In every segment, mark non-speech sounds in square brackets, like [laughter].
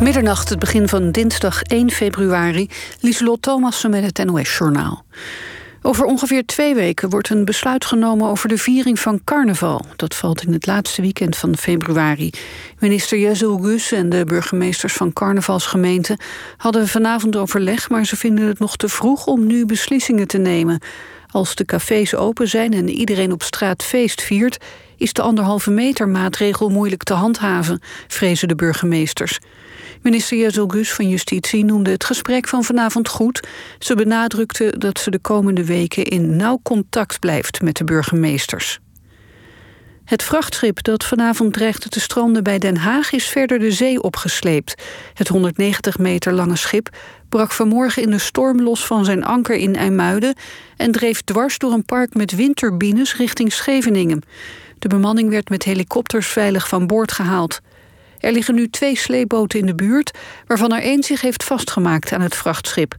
Middernacht, het begin van dinsdag 1 februari. Lieselot Thomassen met het NOS-journaal. Over ongeveer twee weken wordt een besluit genomen over de viering van carnaval. Dat valt in het laatste weekend van februari. Minister Jezel Gus en de burgemeesters van carnavalsgemeenten hadden vanavond overleg, maar ze vinden het nog te vroeg om nu beslissingen te nemen. Als de cafés open zijn en iedereen op straat feest viert, is de anderhalve meter maatregel moeilijk te handhaven, vrezen de burgemeesters. Minister Jezelgus van Justitie noemde het gesprek van vanavond goed. Ze benadrukte dat ze de komende weken in nauw contact blijft met de burgemeesters. Het vrachtschip dat vanavond dreigde te stranden bij Den Haag is verder de zee opgesleept. Het 190 meter lange schip brak vanmorgen in de storm los van zijn anker in IJmuiden en dreef dwars door een park met windturbines richting Scheveningen. De bemanning werd met helikopters veilig van boord gehaald. Er liggen nu twee sleepboten in de buurt, waarvan er één zich heeft vastgemaakt aan het vrachtschip.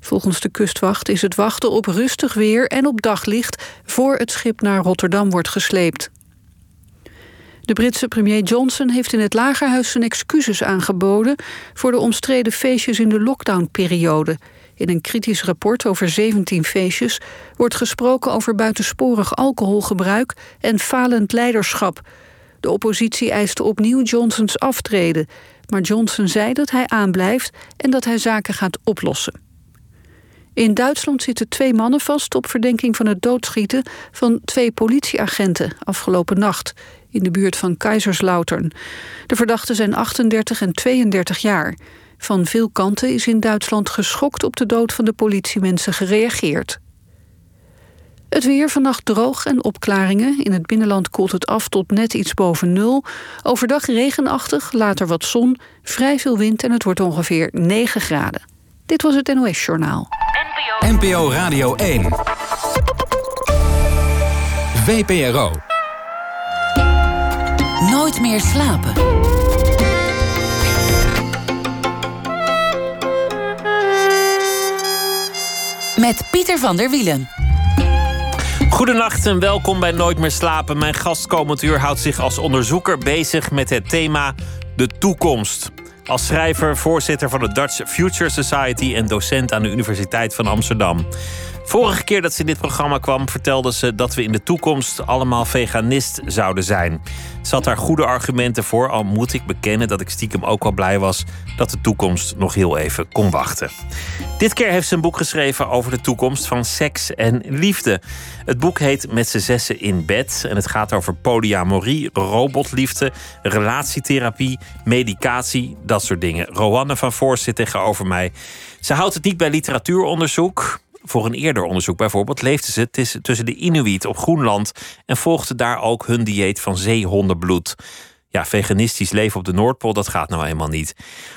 Volgens de kustwacht is het wachten op rustig weer en op daglicht voor het schip naar Rotterdam wordt gesleept. De Britse premier Johnson heeft in het Lagerhuis zijn excuses aangeboden voor de omstreden feestjes in de lockdownperiode. In een kritisch rapport over 17 feestjes wordt gesproken over buitensporig alcoholgebruik en falend leiderschap. De oppositie eiste opnieuw Johnsons aftreden, maar Johnson zei dat hij aanblijft en dat hij zaken gaat oplossen. In Duitsland zitten twee mannen vast op verdenking van het doodschieten van twee politieagenten afgelopen nacht in de buurt van Kaiserslautern. De verdachten zijn 38 en 32 jaar. Van veel kanten is in Duitsland geschokt op de dood van de politiemensen gereageerd. Het weer vannacht droog en opklaringen. In het binnenland koelt het af tot net iets boven nul. Overdag regenachtig, later wat zon, vrij veel wind en het wordt ongeveer 9 graden. Dit was het NOS Journaal. NPO Radio 1. VPRO. Nooit meer slapen. Met Pieter van der Wielen. Goedenacht en welkom bij Nooit meer slapen. Mijn gast komend uur houdt zich als onderzoeker bezig met het thema de toekomst. Als schrijver, voorzitter van de Dutch Future Society en docent aan de Universiteit van Amsterdam. Vorige keer dat ze in dit programma kwam, vertelde ze dat we in de toekomst allemaal veganist zouden zijn. Ze had daar goede argumenten voor, al moet ik bekennen dat ik stiekem ook wel blij was dat de toekomst nog heel even kon wachten. Dit keer heeft ze een boek geschreven over de toekomst van seks en liefde. Het boek heet Met z'n zessen in bed en het gaat over polyamorie, robotliefde, relatietherapie, medicatie, dat soort dingen. Roanne van Voorst zit tegenover mij. Ze houdt het niet bij literatuuronderzoek. Voor een eerder onderzoek bijvoorbeeld leefde ze tussen de Inuit op Groenland en volgde daar ook hun dieet van zeehondenbloed. Ja, veganistisch leven op de Noordpool, dat gaat nou eenmaal niet.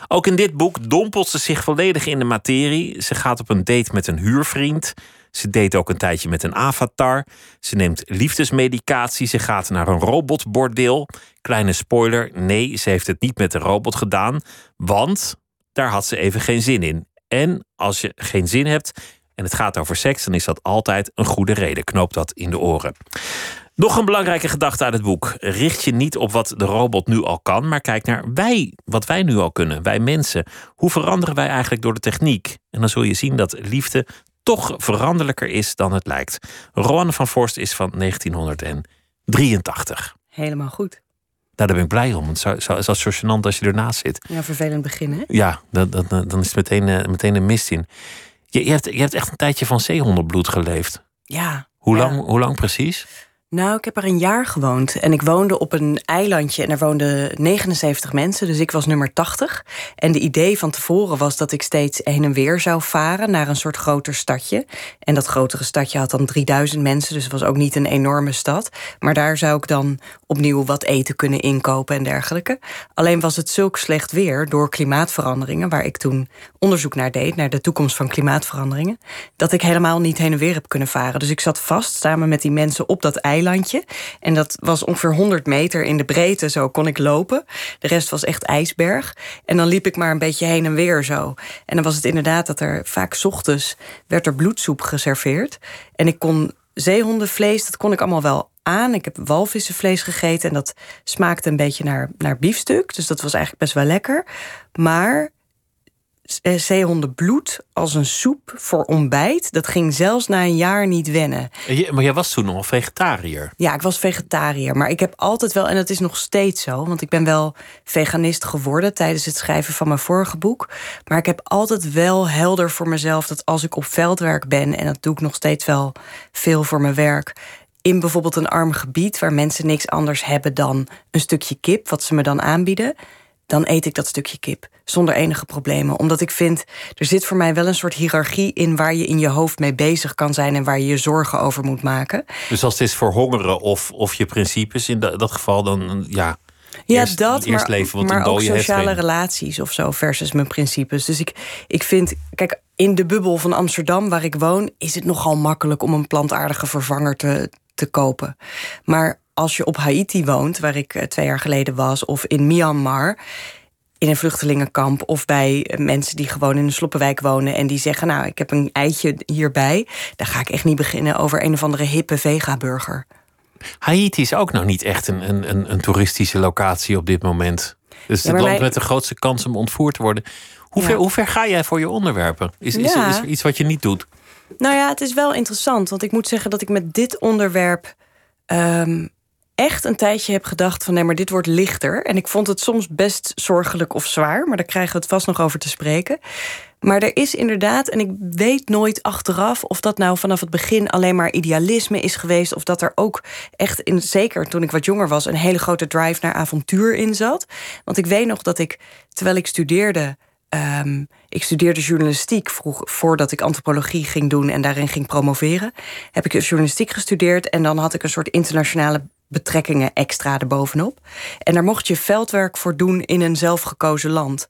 Ook in dit boek dompelt ze zich volledig in de materie. Ze gaat op een date met een huurvriend. Ze date ook een tijdje met een avatar. Ze neemt liefdesmedicatie. Ze gaat naar een robotbordeel. Kleine spoiler: nee, ze heeft het niet met een robot gedaan. Want daar had ze even geen zin in. En als je geen zin hebt, en het gaat over seks, dan is dat altijd een goede reden. Knoop dat in de oren. Nog een belangrijke gedachte uit het boek. Richt je niet op wat de robot nu al kan, maar kijk naar wij, wat wij nu al kunnen, wij mensen. Hoe veranderen wij eigenlijk door de techniek? En dan zul je zien dat liefde toch veranderlijker is dan het lijkt. Roanne van Forst is van 1983. Helemaal goed. Nou, daar ben ik blij om. Want het is zo gênant als je ernaast zit. Ja, vervelend begin, hè? Ja, dan, dan, dan is het meteen, eh, meteen een mist in. Je, je, hebt, je hebt echt een tijdje van zeehondenbloed geleefd. Ja. Hoe, ja. Lang, hoe lang precies? Nou, ik heb er een jaar gewoond. En ik woonde op een eilandje en er woonden 79 mensen. Dus ik was nummer 80. En de idee van tevoren was dat ik steeds heen en weer zou varen naar een soort groter stadje. En dat grotere stadje had dan 3000 mensen. Dus het was ook niet een enorme stad. Maar daar zou ik dan opnieuw wat eten kunnen inkopen en dergelijke. Alleen was het zulk slecht weer door klimaatveranderingen, waar ik toen onderzoek naar deed, naar de toekomst van klimaatveranderingen, dat ik helemaal niet heen en weer heb kunnen varen. Dus ik zat vast samen met die mensen op dat eilandje eilandje. En dat was ongeveer 100 meter in de breedte, zo kon ik lopen. De rest was echt ijsberg. En dan liep ik maar een beetje heen en weer zo. En dan was het inderdaad dat er vaak ochtends werd er bloedsoep geserveerd. En ik kon zeehondenvlees, dat kon ik allemaal wel aan. Ik heb walvissenvlees gegeten en dat smaakte een beetje naar, naar biefstuk. Dus dat was eigenlijk best wel lekker. Maar zeehondenbloed als een soep voor ontbijt. Dat ging zelfs na een jaar niet wennen. Maar jij was toen nog vegetariër? Ja, ik was vegetariër. Maar ik heb altijd wel, en dat is nog steeds zo... want ik ben wel veganist geworden tijdens het schrijven van mijn vorige boek. Maar ik heb altijd wel helder voor mezelf... dat als ik op veldwerk ben, en dat doe ik nog steeds wel veel voor mijn werk in bijvoorbeeld een arm gebied waar mensen niks anders hebben dan een stukje kip, wat ze me dan aanbieden, dan eet ik dat stukje kip zonder enige problemen. Omdat ik vind, er zit voor mij wel een soort hiërarchie in waar je in je hoofd mee bezig kan zijn en waar je je zorgen over moet maken. Dus als het is verhongeren of, of je principes, in dat, geval dan ja. Ja, dat, eerst maar, leven, maar ook sociale relaties of zo versus mijn principes. Dus ik, ik vind, kijk, in de bubbel van Amsterdam waar ik woon, is het nogal makkelijk om een plantaardige vervanger te, te kopen. Maar als je op Haiti woont, waar ik eh, twee jaar geleden was, of in Myanmar, in een vluchtelingenkamp of bij mensen die gewoon in een sloppenwijk wonen en die zeggen: Nou, ik heb een eitje hierbij. Dan ga ik echt niet beginnen over een of andere hippe vega-burger. Haiti is ook nog niet echt een, een, een toeristische locatie op dit moment. Dus het land met de grootste kans om ontvoerd te worden. Hoe, ver, hoe ver ga jij voor je onderwerpen? Is, is, is, er iets wat je niet doet? Nou ja, het is wel interessant. Want ik moet zeggen dat ik met dit onderwerp. Ehm, echt een tijdje heb gedacht van nee, maar dit wordt lichter. En ik vond het soms best zorgelijk of zwaar, maar daar krijgen we het vast nog over te spreken. Maar er is inderdaad, en ik weet nooit achteraf of dat nou vanaf het begin alleen maar idealisme is geweest, of dat er ook echt, in, zeker toen ik wat jonger was, een hele grote drive naar avontuur in zat. Want ik weet nog dat ik, terwijl ik studeerde, Um, ik studeerde journalistiek vroeg, voordat ik antropologie ging doen en daarin ging promoveren. Heb ik journalistiek gestudeerd en dan had ik een soort internationale betrekkingen extra erbovenop. En daar mocht je veldwerk voor doen in een zelfgekozen land.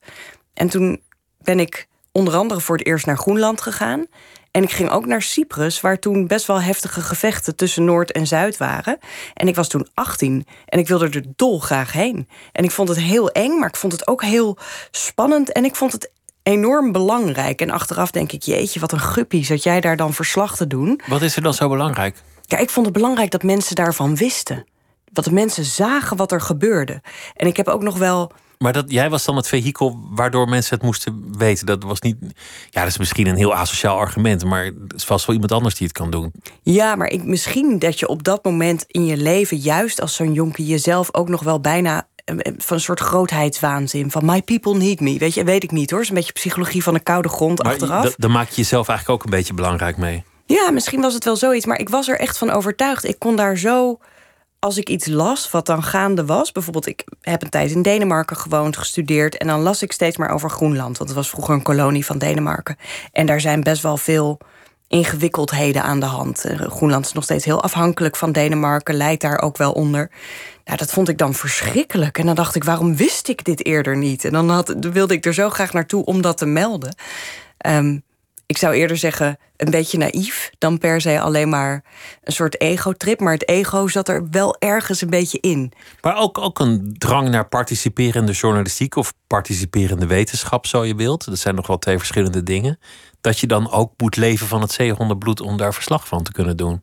En toen ben ik onder andere voor het eerst naar Groenland gegaan. En ik ging ook naar Cyprus, waar toen best wel heftige gevechten tussen Noord en Zuid waren. En ik was toen 18 en ik wilde er dolgraag heen. En ik vond het heel eng, maar ik vond het ook heel spannend. En ik vond het enorm belangrijk. En achteraf denk ik, jeetje, wat een guppie, zat jij daar dan verslag te doen. Wat is er dan zo belangrijk? Ja, ik vond het belangrijk dat mensen daarvan wisten. Dat de mensen zagen wat er gebeurde. En ik heb ook nog wel. Maar dat, jij was dan het vehikel waardoor mensen het moesten weten. Dat was niet. Ja, dat is misschien een heel asociaal argument. Maar het is vast wel iemand anders die het kan doen. Ja, maar ik, misschien dat je op dat moment in je leven, juist als zo'n jonkie, jezelf ook nog wel bijna eh, eh, van een soort grootheidswaanzin. Van my people need me. Weet je, weet ik niet hoor. Het is een beetje psychologie van de koude grond maar achteraf. Dan maak je jezelf eigenlijk ook een beetje belangrijk mee. Ja, misschien was het wel zoiets, maar ik was er echt van overtuigd. Ik kon daar zo, als ik iets las wat dan gaande was, bijvoorbeeld ik heb een tijd in Denemarken gewoond, gestudeerd en dan las ik steeds maar over Groenland, want het was vroeger een kolonie van Denemarken. En daar zijn best wel veel ingewikkeldheden aan de hand. Eh, Groenland is nog steeds heel afhankelijk van Denemarken, leidt daar ook wel onder. Nou, dat vond ik dan verschrikkelijk. En dan dacht ik, waarom wist ik dit eerder niet? En dan had, wilde ik er zo graag naartoe om dat te melden. Um, ik zou eerder zeggen, een beetje naïef dan per se alleen maar een soort ego-trip. Maar het ego zat er wel ergens een beetje in. Maar ook, ook een drang naar participerende journalistiek of participerende wetenschap, zo je wilt. Dat zijn nog wel twee verschillende dingen. Dat je dan ook moet leven van het zeehondenbloed om daar verslag van te kunnen doen.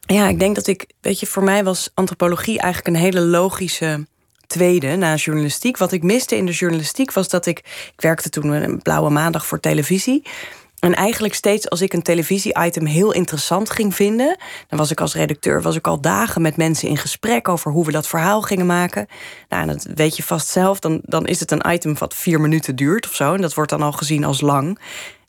Ja, ik denk dat ik, weet je, voor mij was antropologie eigenlijk een hele logische tweede na journalistiek. Wat ik miste in de journalistiek was dat ik. Ik werkte toen een blauwe maandag voor televisie. En eigenlijk steeds als ik een televisie-item heel interessant ging vinden, dan was ik als redacteur was ik al dagen met mensen in gesprek over hoe we dat verhaal gingen maken. Nou, en dat weet je vast zelf. Dan, dan is het een item wat vier minuten duurt of zo. En dat wordt dan al gezien als lang.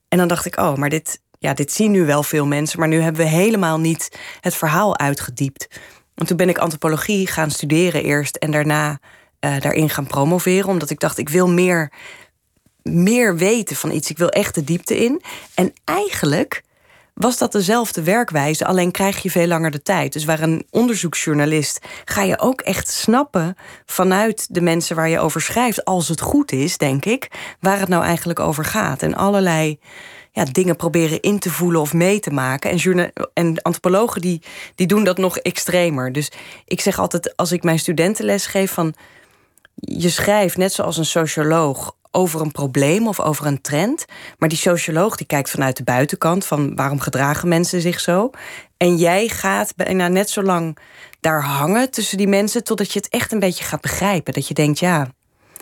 En dan dacht ik, oh, maar dit, ja, dit zien nu wel veel mensen. Maar nu hebben we helemaal niet het verhaal uitgediept. En toen ben ik antropologie gaan studeren eerst en daarna uh, daarin gaan promoveren. Omdat ik dacht, ik wil meer, meer weten van iets. Ik wil echt de diepte in. En eigenlijk was dat dezelfde werkwijze, alleen krijg je veel langer de tijd. Dus waar een onderzoeksjournalist ga je ook echt snappen vanuit de mensen waar je over schrijft, als het goed is, denk ik, waar het nou eigenlijk over gaat. En allerlei ja, dingen proberen in te voelen of mee te maken. En, en antropologen die, die doen dat nog extremer. Dus ik zeg altijd, als ik mijn studenten les geef van... je schrijft net zoals een socioloog over een probleem of over een trend. Maar die socioloog die kijkt vanuit de buitenkant van waarom gedragen mensen zich zo. En jij gaat bijna net zo lang daar hangen tussen die mensen totdat je het echt een beetje gaat begrijpen. Dat je denkt, ja,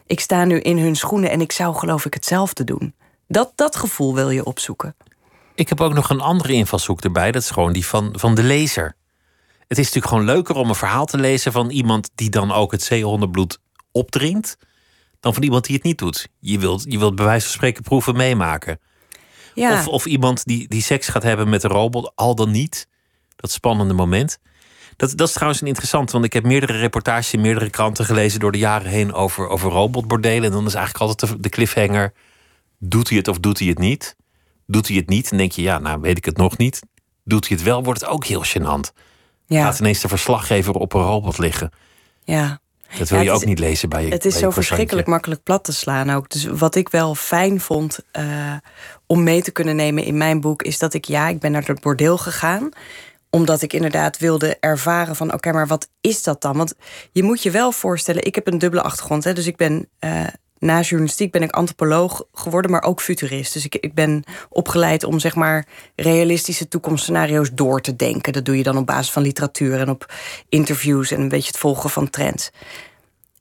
ik sta nu in hun schoenen en ik zou geloof ik hetzelfde doen. Dat, dat gevoel wil je opzoeken. Ik heb ook nog een andere invalshoek erbij. Dat is gewoon die van, van de lezer. Het is natuurlijk gewoon leuker om een verhaal te lezen van iemand die dan ook het zeehondenbloed opdringt. Dan van iemand die het niet doet. Je wilt, je wilt bij wijze van spreken proeven meemaken. Ja. Of, of iemand die, die seks gaat hebben met een robot, al dan niet. Dat spannende moment. Dat, dat is trouwens een interessant, want ik heb meerdere reportages in meerdere kranten gelezen door de jaren heen over, over robotbordelen. En dan is eigenlijk altijd de, de cliffhanger: doet hij het of doet hij het niet? Doet hij het niet, dan denk je, ja, nou weet ik het nog niet. Doet hij het wel, wordt het ook heel gênant. Ja. Gaat ineens de verslaggever op een robot liggen. Ja. Dat wil Ja, je ook is- niet lezen bij je Het is zo verschrikkelijk makkelijk plat te slaan ook. Dus wat ik wel fijn vond eh, om mee te kunnen nemen in mijn boek... is dat ik, ja, ik ben naar het bordeel gegaan omdat ik inderdaad wilde ervaren van... oké, maar wat is dat dan? Want je moet je wel voorstellen... ik heb een dubbele achtergrond, hè, dus ik ben... eh, na journalistiek ben ik antropoloog geworden, maar ook futurist. Dus ik, ik ben opgeleid om zeg maar realistische toekomstscenario's door te denken. Dat doe je dan op basis van literatuur en op interviews en een beetje het volgen van trends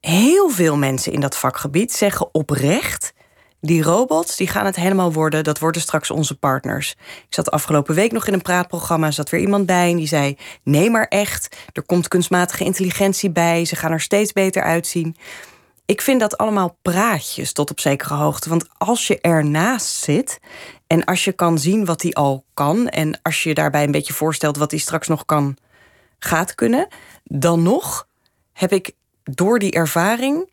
heel veel mensen in dat vakgebied zeggen oprecht. Die robots die gaan het helemaal worden. Dat worden straks onze partners. Ik zat afgelopen week nog in een praatprogramma. Er zat weer iemand bij en die zei: Nee, maar echt. Er komt kunstmatige intelligentie bij. Ze gaan er steeds beter uitzien. Ik vind dat allemaal praatjes tot op zekere hoogte. Want als je ernaast zit en als je kan zien wat hij al kan. en als je daarbij een beetje voorstelt wat hij straks nog kan, gaat kunnen. dan nog heb ik door die ervaring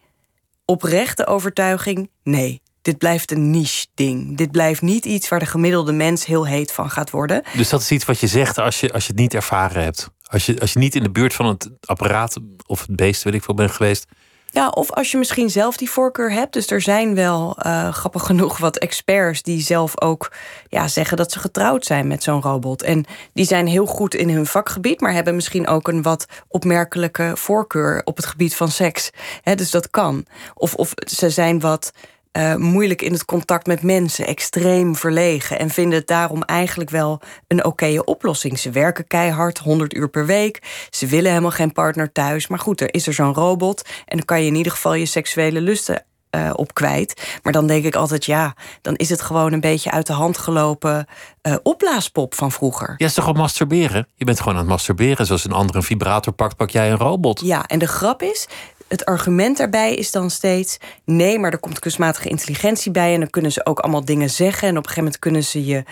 oprechte overtuiging: nee, dit blijft een niche-ding. Dit blijft niet iets waar de gemiddelde mens heel heet van gaat worden. Dus dat is iets wat je zegt als je, als je het niet ervaren hebt. Als je, als je niet in de buurt van het apparaat of het beest, weet ik veel, bent geweest. Ja, of als je misschien zelf die voorkeur hebt. Dus er zijn wel eh, grappig genoeg wat experts die zelf ook ja, zeggen dat ze getrouwd zijn met zo'n robot. En die zijn heel goed in hun vakgebied, maar hebben misschien ook een wat opmerkelijke voorkeur op het gebied van seks. Hè, dus dat kan. Of, of ze zijn wat eh, moeilijk in het contact met mensen, extreem verlegen en vinden het daarom eigenlijk wel een oké oplossing. Ze werken keihard, 100 uur per week. Ze willen helemaal geen partner thuis. Maar goed, er is er zo'n robot en dan kan je in ieder geval je seksuele lusten eh, op kwijt. Maar dan denk ik altijd, ja, dan is het gewoon een beetje uit de hand gelopen eh, opblaaspop van vroeger. Ja, is toch gewoon masturberen? Je bent gewoon aan het masturberen. Zoals een ander een vibrator pakt, pak jij een robot. Ja, en de grap is, het argument daarbij is dan steeds: nee, maar er komt kunstmatige intelligentie bij en dan kunnen ze ook allemaal dingen zeggen en op een gegeven moment kunnen ze je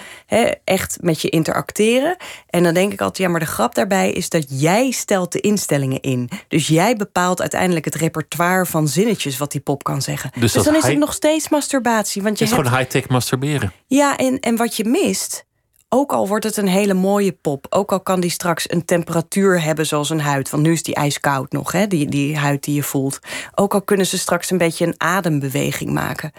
echt met je interacteren. En dan denk ik altijd: ja, maar de grap daarbij is dat jij stelt de instellingen in. Dus jij bepaalt uiteindelijk het repertoire van zinnetjes wat die pop kan zeggen. Dus Dus, dan is het nog steeds masturbatie, want je Het is hebt gewoon high-tech masturberen. ja, en, en wat je mist, ook al wordt het een hele mooie pop, ook al kan die straks een temperatuur hebben zoals een huid, want nu is die ijskoud nog, hè, die, die huid die je voelt. Ook al kunnen ze straks een beetje een adembeweging maken.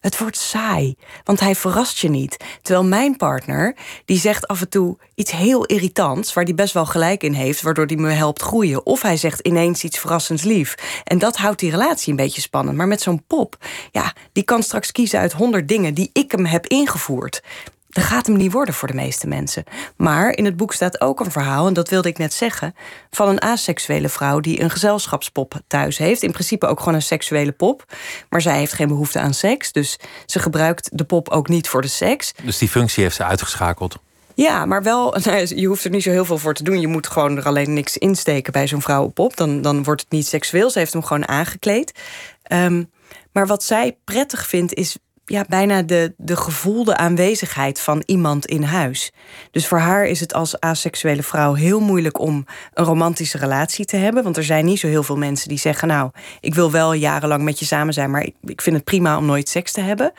Het wordt saai, want hij verrast je niet. Terwijl mijn partner, die zegt af en toe iets heel irritants... waar hij best wel gelijk in heeft, waardoor hij me helpt groeien. Of hij zegt ineens iets verrassends lief. En dat houdt die relatie een beetje spannend. Maar met zo'n pop, ja, die kan straks kiezen uit honderd dingen... die ik hem heb ingevoerd. Dat gaat hem niet worden voor de meeste mensen. Maar in het boek staat ook een verhaal, en dat wilde ik net zeggen... van een aseksuele vrouw die een gezelschapspop thuis heeft. In principe ook gewoon een seksuele pop. Maar zij heeft geen behoefte aan seks. Dus ze gebruikt de pop ook niet voor de seks. Dus die functie heeft ze uitgeschakeld. Ja, maar wel, [laughs] nou, je hoeft er niet zo heel veel voor te doen. Je moet gewoon er alleen niks insteken bij zo'n vrouwenpop. Dan, dan wordt het niet seksueel. Ze heeft hem gewoon aangekleed. Ehm, maar wat zij prettig vindt is ja, bijna de, de gevoelde aanwezigheid van iemand in huis. Dus voor haar is het als aseksuele vrouw heel moeilijk om een romantische relatie te hebben. Want er zijn niet zo heel veel mensen die zeggen: Nou, ik wil wel jarenlang met je samen zijn, maar ik, ik vind het prima om nooit seks te hebben.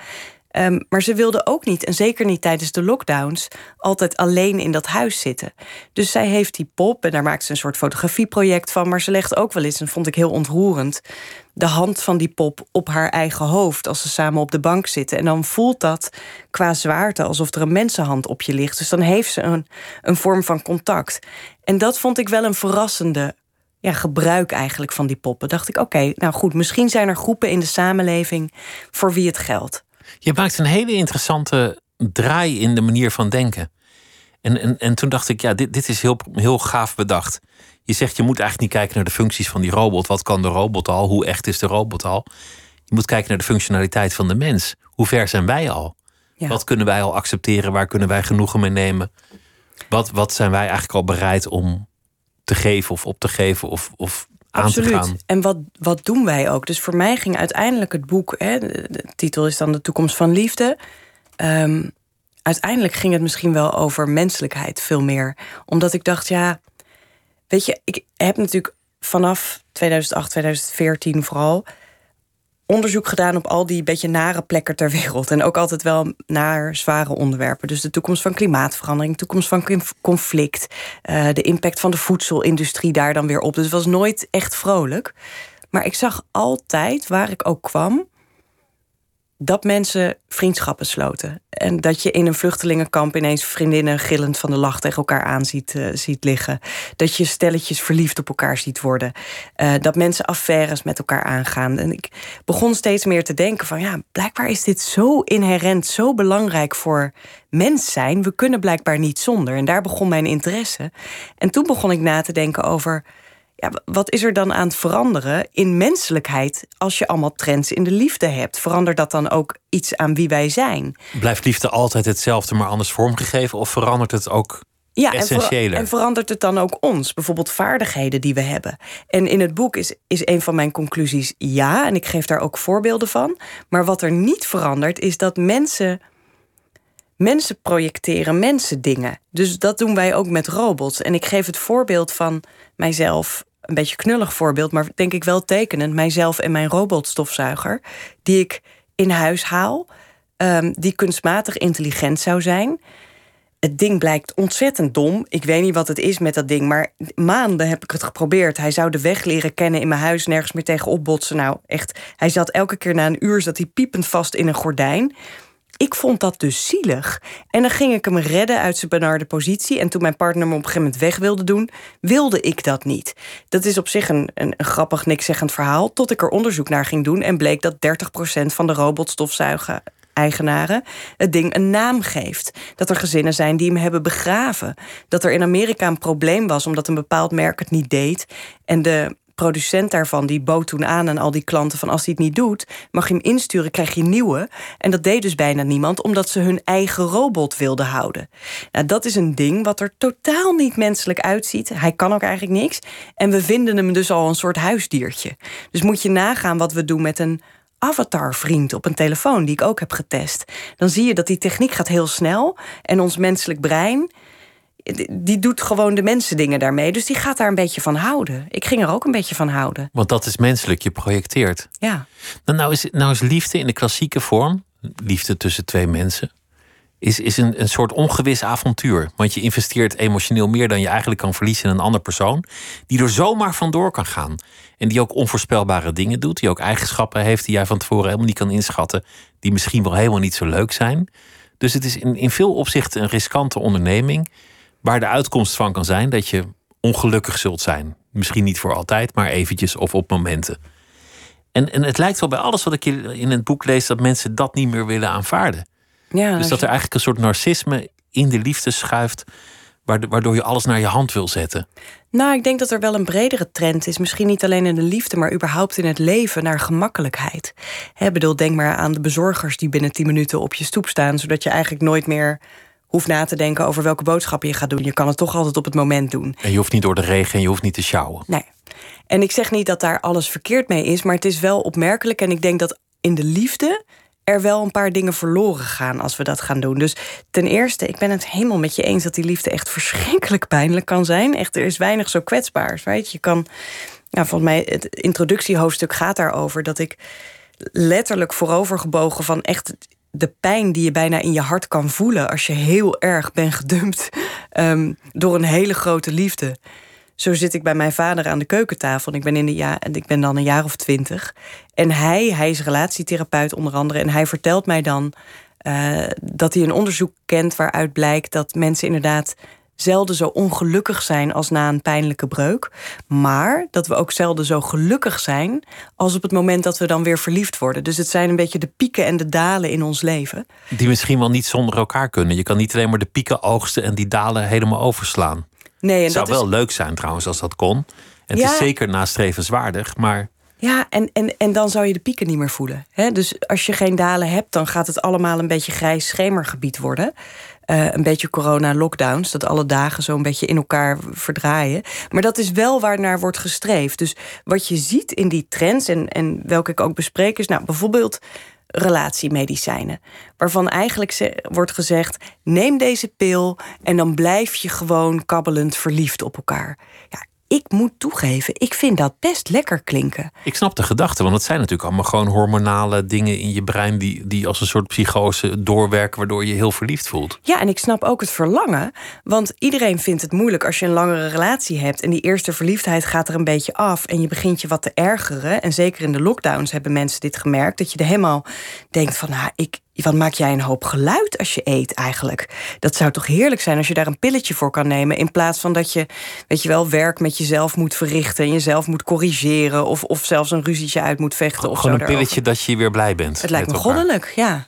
Ehm, maar ze wilde ook niet, en zeker niet tijdens de lockdowns, altijd alleen in dat huis zitten. Dus zij heeft die pop en daar maakt ze een soort fotografieproject van. Maar ze legt ook wel eens, en vond ik heel ontroerend, de hand van die pop op haar eigen hoofd als ze samen op de bank zitten. En dan voelt dat qua zwaarte alsof er een mensenhand op je ligt. Dus dan heeft ze een, een vorm van contact. En dat vond ik wel een verrassende ja, gebruik eigenlijk van die poppen. Dacht ik, oké, nou goed, misschien zijn er groepen in de samenleving voor wie het geldt. Je maakt een hele interessante draai in de manier van denken. En, en, en toen dacht ik, ja, dit, dit is heel, heel gaaf bedacht. Je zegt, je moet eigenlijk niet kijken naar de functies van die robot. Wat kan de robot al? Hoe echt is de robot al? Je moet kijken naar de functionaliteit van de mens. Hoe ver zijn wij al? Wat kunnen wij al accepteren? Waar kunnen wij genoegen mee nemen? Wat, wat zijn wij eigenlijk al bereid om te geven of op te geven of, of aan Absoluut. te gaan? En wat, wat doen wij ook? Dus voor mij ging uiteindelijk het boek, hè, de, titel is dan De toekomst van liefde. Um, uiteindelijk ging het misschien wel over menselijkheid veel meer. Omdat ik dacht, ja, weet je, ik heb natuurlijk vanaf 2008, 2014 vooral onderzoek gedaan op al die beetje nare plekken ter wereld. En ook altijd wel naar zware onderwerpen. Dus de toekomst van klimaatverandering, de toekomst van conflict, uh, de impact van de voedselindustrie daar dan weer op. Dus het was nooit echt vrolijk. Maar ik zag altijd, waar ik ook kwam, dat mensen vriendschappen sloten. En dat je in een vluchtelingenkamp ineens vriendinnen gillend van de lach tegen elkaar aan ziet, uh, ziet liggen. Dat je stelletjes verliefd op elkaar ziet worden. Uh, dat mensen affaires met elkaar aangaan. En ik begon steeds meer te denken van ja, blijkbaar is dit zo inherent, zo belangrijk voor mens zijn. We kunnen blijkbaar niet zonder. En daar begon mijn interesse. En toen begon ik na te denken over ja, wat is er dan aan het veranderen in menselijkheid als je allemaal trends in de liefde hebt? Verandert dat dan ook iets aan wie wij zijn? Blijft liefde altijd hetzelfde, maar anders vormgegeven? Of verandert het ook ja, essentiëler? En, en verandert het dan ook ons? Bijvoorbeeld vaardigheden die we hebben. En in het boek is, is een van mijn conclusies ja, en ik geef daar ook voorbeelden van. Maar wat er niet verandert, is dat mensen mensen projecteren mensen dingen. Dus dat doen wij ook met robots. En ik geef het voorbeeld van mijzelf, een beetje knullig voorbeeld, maar denk ik wel tekenend, mijzelf en mijn robotstofzuiger, die ik in huis haal, um, die kunstmatig intelligent zou zijn. Het ding blijkt ontzettend dom. Ik weet niet wat het is met dat ding, maar maanden heb ik het geprobeerd. Hij zou de weg leren kennen in mijn huis, nergens meer tegen opbotsen. Nou, echt, hij zat elke keer na een uur zat hij piepend vast in een gordijn ik vond dat dus zielig. En dan ging ik hem redden uit zijn benarde positie. En toen mijn partner me op een gegeven moment weg wilde doen, wilde ik dat niet. Dat is op zich een, een, een grappig, nikszeggend verhaal. Tot ik er onderzoek naar ging doen en bleek dat 30% van de robotstofzuigen eigenaren het ding een naam geeft. Dat er gezinnen zijn die hem hebben begraven. Dat er in Amerika een probleem was omdat een bepaald merk het niet deed. En de producent daarvan die bood toen aan aan al die klanten van als hij het niet doet, mag je hem insturen, krijg je nieuwe. En dat deed dus bijna niemand, omdat ze hun eigen robot wilden houden. Nou, dat is een ding wat er totaal niet menselijk uitziet. Hij kan ook eigenlijk niks. En we vinden hem dus al een soort huisdiertje. Dus moet je nagaan wat we doen met een avatarvriend op een telefoon, die ik ook heb getest. Dan zie je dat die techniek gaat heel snel en ons menselijk brein die doet gewoon de mensen dingen daarmee. Dus die gaat daar een beetje van houden. Ik ging er ook een beetje van houden. Want dat is menselijk, je projecteert. Ja. Nou, nou, is, nou is liefde in de klassieke vorm, liefde tussen twee mensen, is, is een, een soort ongewis avontuur. Want je investeert emotioneel meer dan je eigenlijk kan verliezen in een andere persoon, die er zomaar vandoor kan gaan. En die ook onvoorspelbare dingen doet, die ook eigenschappen heeft die jij van tevoren helemaal niet kan inschatten, die misschien wel helemaal niet zo leuk zijn. Dus het is in, in veel opzichten een riskante onderneming Waar de uitkomst van kan zijn dat je ongelukkig zult zijn. Misschien niet voor altijd, maar eventjes of op momenten. En, en het lijkt wel bij alles wat ik in het boek lees dat mensen dat niet meer willen aanvaarden. Ja, dus dat er eigenlijk een soort narcisme in de liefde schuift, waardoor je alles naar je hand wil zetten. Nou, ik denk dat er wel een bredere trend is. Misschien niet alleen in de liefde, maar überhaupt in het leven naar gemakkelijkheid. Ik bedoel, denk maar aan de bezorgers die binnen 10 minuten op je stoep staan, zodat je eigenlijk nooit meer hoeft na te denken over welke boodschappen je gaat doen. Je kan het toch altijd op het moment doen. En je hoeft niet door de regen en je hoeft niet te sjouwen. Nee. En ik zeg niet dat daar alles verkeerd mee is, maar het is wel opmerkelijk. En ik denk dat in de liefde er wel een paar dingen verloren gaan als we dat gaan doen. Dus ten eerste, ik ben het helemaal met je eens dat die liefde echt verschrikkelijk pijnlijk kan zijn. Echt, er is weinig zo kwetsbaars. Weet je, kan. Nou, volgens mij, het introductiehoofdstuk gaat daarover dat ik letterlijk voorovergebogen van echt de pijn die je bijna in je hart kan voelen als je heel erg bent gedumpt [laughs] ehm, door een hele grote liefde. Zo zit ik bij mijn vader aan de keukentafel. En ik ben, in de ja ik ben dan een jaar of twintig. En hij, hij is relatietherapeut onder andere. En hij vertelt mij dan uh, dat hij een onderzoek kent waaruit blijkt dat mensen inderdaad zelden zo ongelukkig zijn als na een pijnlijke breuk. Maar dat we ook zelden zo gelukkig zijn als op het moment dat we dan weer verliefd worden. Dus het zijn een beetje de pieken en de dalen in ons leven. Die misschien wel niet zonder elkaar kunnen. Je kan niet alleen maar de pieken oogsten en die dalen helemaal overslaan. Nee, en het zou dat wel is, leuk zijn trouwens als dat kon. En het Ja. is zeker nastrevenswaardig, maar Ja, en, en, en dan zou je de pieken niet meer voelen. Hè? Dus als je geen dalen hebt, dan gaat het allemaal een beetje grijs schemergebied worden. Eh, een beetje corona-lockdowns, dat alle dagen zo een beetje in elkaar verdraaien. Maar dat is wel waar naar wordt gestreefd. Dus wat je ziet in die trends, en, en welke ik ook bespreek, is nou, bijvoorbeeld relatiemedicijnen. Waarvan eigenlijk ze- wordt gezegd: neem deze pil en dan blijf je gewoon kabbelend verliefd op elkaar. Ja, ik moet toegeven, ik vind dat best lekker klinken. ik snap de gedachte. Want het zijn natuurlijk allemaal gewoon hormonale dingen in je brein die, die als een soort psychose doorwerken, waardoor je je heel verliefd voelt. Ja, en ik snap ook het verlangen. Want iedereen vindt het moeilijk als je een langere relatie hebt. En die eerste verliefdheid gaat er een beetje af. En je begint je wat te ergeren. En zeker in de lockdowns hebben mensen dit gemerkt. Dat je er helemaal denkt van, nou, ik. Wat maak jij een hoop geluid als je eet eigenlijk? Dat zou toch heerlijk zijn als je daar een pilletje voor kan nemen. In plaats van dat je, weet je wel, werk met jezelf moet verrichten. En jezelf moet corrigeren. Of, of zelfs een ruzietje uit moet vechten. Of Gewoon zo een daarover. pilletje dat je weer blij bent. Het lijkt me elkaar. goddelijk, ja.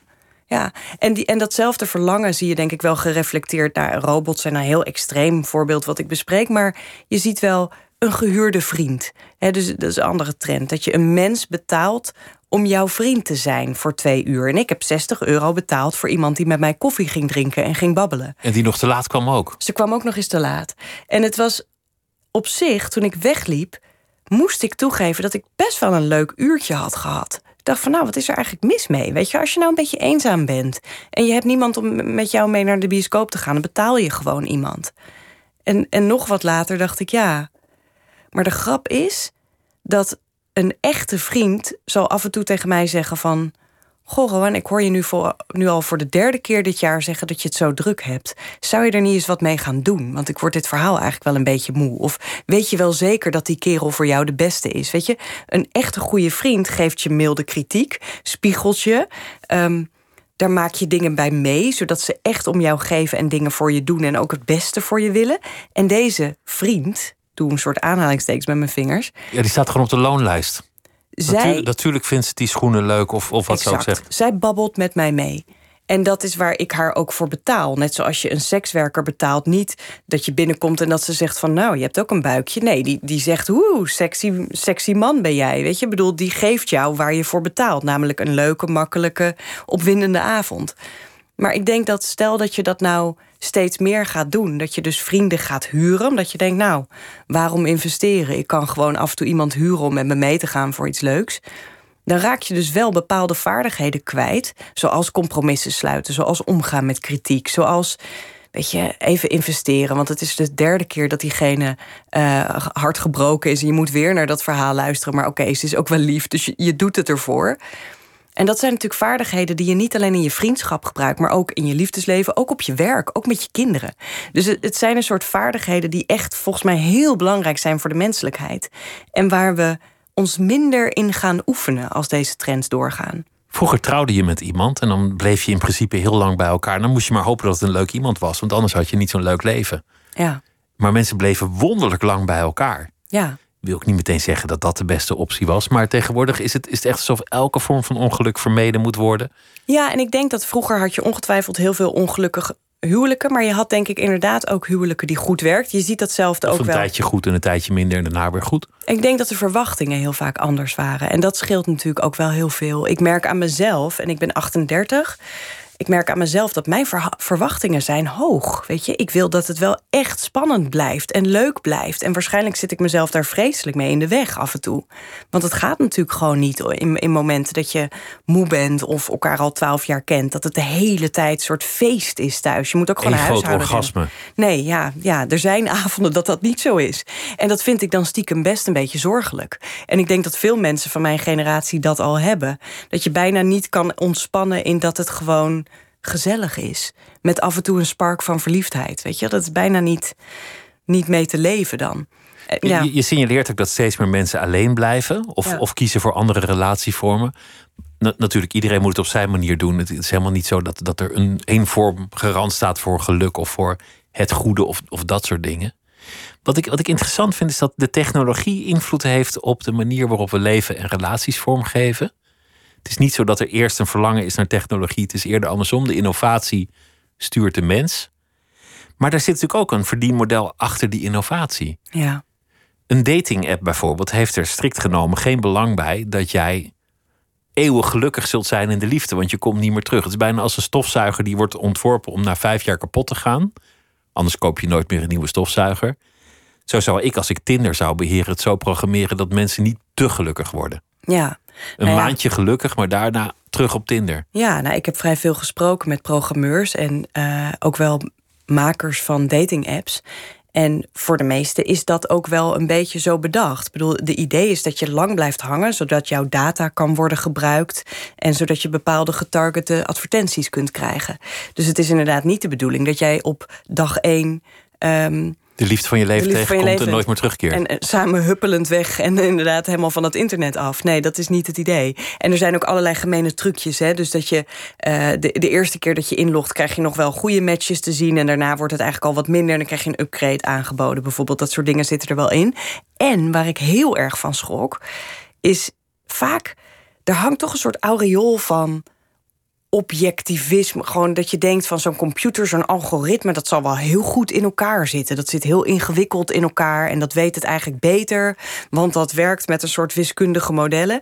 Ja, en, die, en datzelfde verlangen zie je denk ik wel gereflecteerd naar robots zijn een heel extreem voorbeeld wat ik bespreek, maar je ziet wel een gehuurde vriend. Hè, dus dat is een andere trend. Dat je een mens betaalt om jouw vriend te zijn voor twee uur. En ik heb 60 euro betaald voor iemand die met mij koffie ging drinken en ging babbelen. En die nog te laat kwam ook. Ze kwam ook nog eens te laat. En het was op zich, toen ik wegliep, moest ik toegeven dat ik best wel een leuk uurtje had gehad. Ik dacht van, nou, wat is er eigenlijk mis mee? Weet je, als je nou een beetje eenzaam bent en je hebt niemand om met jou mee naar de bioscoop te gaan, dan betaal je gewoon iemand. En, en nog wat later dacht ik, ja. Maar de grap is dat een echte vriend zal af en toe tegen mij zeggen van... Goh, Rowan, ik hoor je nu, voor, nu al voor de derde keer dit jaar zeggen dat je het zo druk hebt. Zou je er niet eens wat mee gaan doen? Want ik word dit verhaal eigenlijk wel een beetje moe. Of weet je wel zeker dat die kerel voor jou de beste is? Weet je, een echte goede vriend geeft je milde kritiek, spiegelt je. ehm, daar maak je dingen bij mee, zodat ze echt om jou geven en dingen voor je doen en ook het beste voor je willen. En deze vriend, doe een soort aanhalingstekens met mijn vingers. Ja, die staat gewoon op de loonlijst. Zij, Natuur- natuurlijk vindt ze die schoenen leuk of, of wat ze ook Exact. zegt. Zij babbelt met mij mee. En dat is waar ik haar ook voor betaal. Net zoals je een sekswerker betaalt. Niet dat je binnenkomt en dat ze zegt van... nou, je hebt ook een buikje. Nee, die, die zegt, oeh, sexy, sexy man ben jij. Weet je, Ik bedoel, die geeft jou waar je voor betaalt. Namelijk een leuke, makkelijke, opwindende avond. Maar ik denk dat stel dat je dat nou steeds meer gaat doen... dat je dus vrienden gaat huren, omdat je denkt... nou, waarom investeren? Ik kan gewoon af en toe iemand huren om met me mee te gaan voor iets leuks dan raak je dus wel bepaalde vaardigheden kwijt. Zoals compromissen sluiten, zoals omgaan met kritiek, zoals. Weet je, even investeren. Want het is de derde keer dat diegene eh, hard gebroken is. En je moet weer naar dat verhaal luisteren. Maar oké, ze is ook wel lief, dus je, je doet het ervoor. En dat zijn natuurlijk vaardigheden die je niet alleen in je vriendschap gebruikt, maar ook in je liefdesleven, ook op je werk, ook met je kinderen. Dus het, het zijn een soort vaardigheden die echt volgens mij heel belangrijk zijn voor de menselijkheid. En waar we ons minder in gaan oefenen als deze trends doorgaan. Vroeger trouwde je met iemand en dan bleef je in principe heel lang bij elkaar. Dan moest je maar hopen dat het een leuk iemand was, want anders had je niet zo'n leuk leven. Ja, Maar mensen bleven wonderlijk lang bij elkaar. ja. Ik wil ook niet meteen zeggen dat dat de beste optie was. Maar tegenwoordig is het, is het echt alsof elke vorm van ongeluk vermeden moet worden. Ja, en ik denk dat vroeger had je ongetwijfeld heel veel ongelukkige huwelijken. Maar je had denk ik inderdaad ook huwelijken die goed werkt. Je ziet datzelfde Of ook een wel. tijdje goed en een tijdje minder en daarna weer goed. Ik denk dat de verwachtingen heel vaak anders waren. En dat scheelt natuurlijk ook wel heel veel. Ik merk aan mezelf, en ik ben 38. Ik merk aan mezelf dat mijn verwachtingen zijn hoog. Weet je, ik wil dat het wel echt spannend blijft en leuk blijft. En waarschijnlijk zit ik mezelf daar vreselijk mee in de weg af en toe. Want het gaat natuurlijk gewoon niet in, in momenten dat je moe bent of elkaar al twaalf jaar kent. Dat het de hele tijd een soort feest is thuis. Je moet ook gewoon een huishouden orgasme. hebben. Nee, ja, ja, er zijn [laughs] avonden dat dat niet zo is. En dat vind ik dan stiekem best een beetje zorgelijk. En ik denk dat veel mensen van mijn generatie dat al hebben. Dat je bijna niet kan ontspannen in dat het gewoon gezellig is. Met af en toe een spark van verliefdheid. Weet je, dat is bijna niet, niet mee te leven dan. Eh, Ja. Je, je signaleert ook dat steeds meer mensen alleen blijven of, Ja. of kiezen voor andere relatievormen. Na- natuurlijk, iedereen moet het op zijn manier doen. Het is helemaal niet zo dat, dat er een één vorm garant staat voor geluk of voor het goede of, of dat soort dingen. Wat ik, wat ik interessant vind is dat de technologie invloed heeft op de manier waarop we leven en relaties vormgeven. Het is niet zo dat er eerst een verlangen is naar technologie. Het is eerder andersom. De innovatie stuurt de mens. Maar daar zit natuurlijk ook een verdienmodel achter die innovatie. Ja. Een dating-app bijvoorbeeld heeft er strikt genomen geen belang bij dat jij eeuwig gelukkig zult zijn in de liefde, want je komt niet meer terug. Het is bijna als een stofzuiger die wordt ontworpen om na vijf jaar kapot te gaan. Anders koop je nooit meer een nieuwe stofzuiger. Zo zou ik, als ik Tinder zou beheren, het zo programmeren dat mensen niet te gelukkig worden. Ja. Een Nou ja. maandje gelukkig, maar daarna terug op Tinder. Ja, nou, ik heb vrij veel gesproken met programmeurs en eh, ook wel makers van dating-apps. En voor de meesten is dat ook wel een beetje zo bedacht. Ik bedoel, de idee is dat je lang blijft hangen, zodat jouw data kan worden gebruikt en zodat je bepaalde getargete advertenties kunt krijgen. Dus het is inderdaad niet de bedoeling dat jij op dag één. ehm, De liefde van je leven je tegenkomt leven en nooit meer terugkeert. En eh, samen huppelend weg en [laughs] inderdaad helemaal van het internet af. Nee, dat is niet het idee. En er zijn ook allerlei gemene trucjes. Hè? Dus dat je eh, de, de eerste keer dat je inlogt, krijg je nog wel goede matches te zien. En daarna wordt het eigenlijk al wat minder. En dan krijg je een upgrade aangeboden. Bijvoorbeeld, dat soort dingen zitten er wel in. En waar ik heel erg van schrok, is vaak. Er hangt toch een soort aureool van objectivisme. Gewoon dat je denkt van zo'n computer, zo'n algoritme, dat zal wel heel goed in elkaar zitten. Dat zit heel ingewikkeld in elkaar en dat weet het eigenlijk beter, want dat werkt met een soort wiskundige modellen.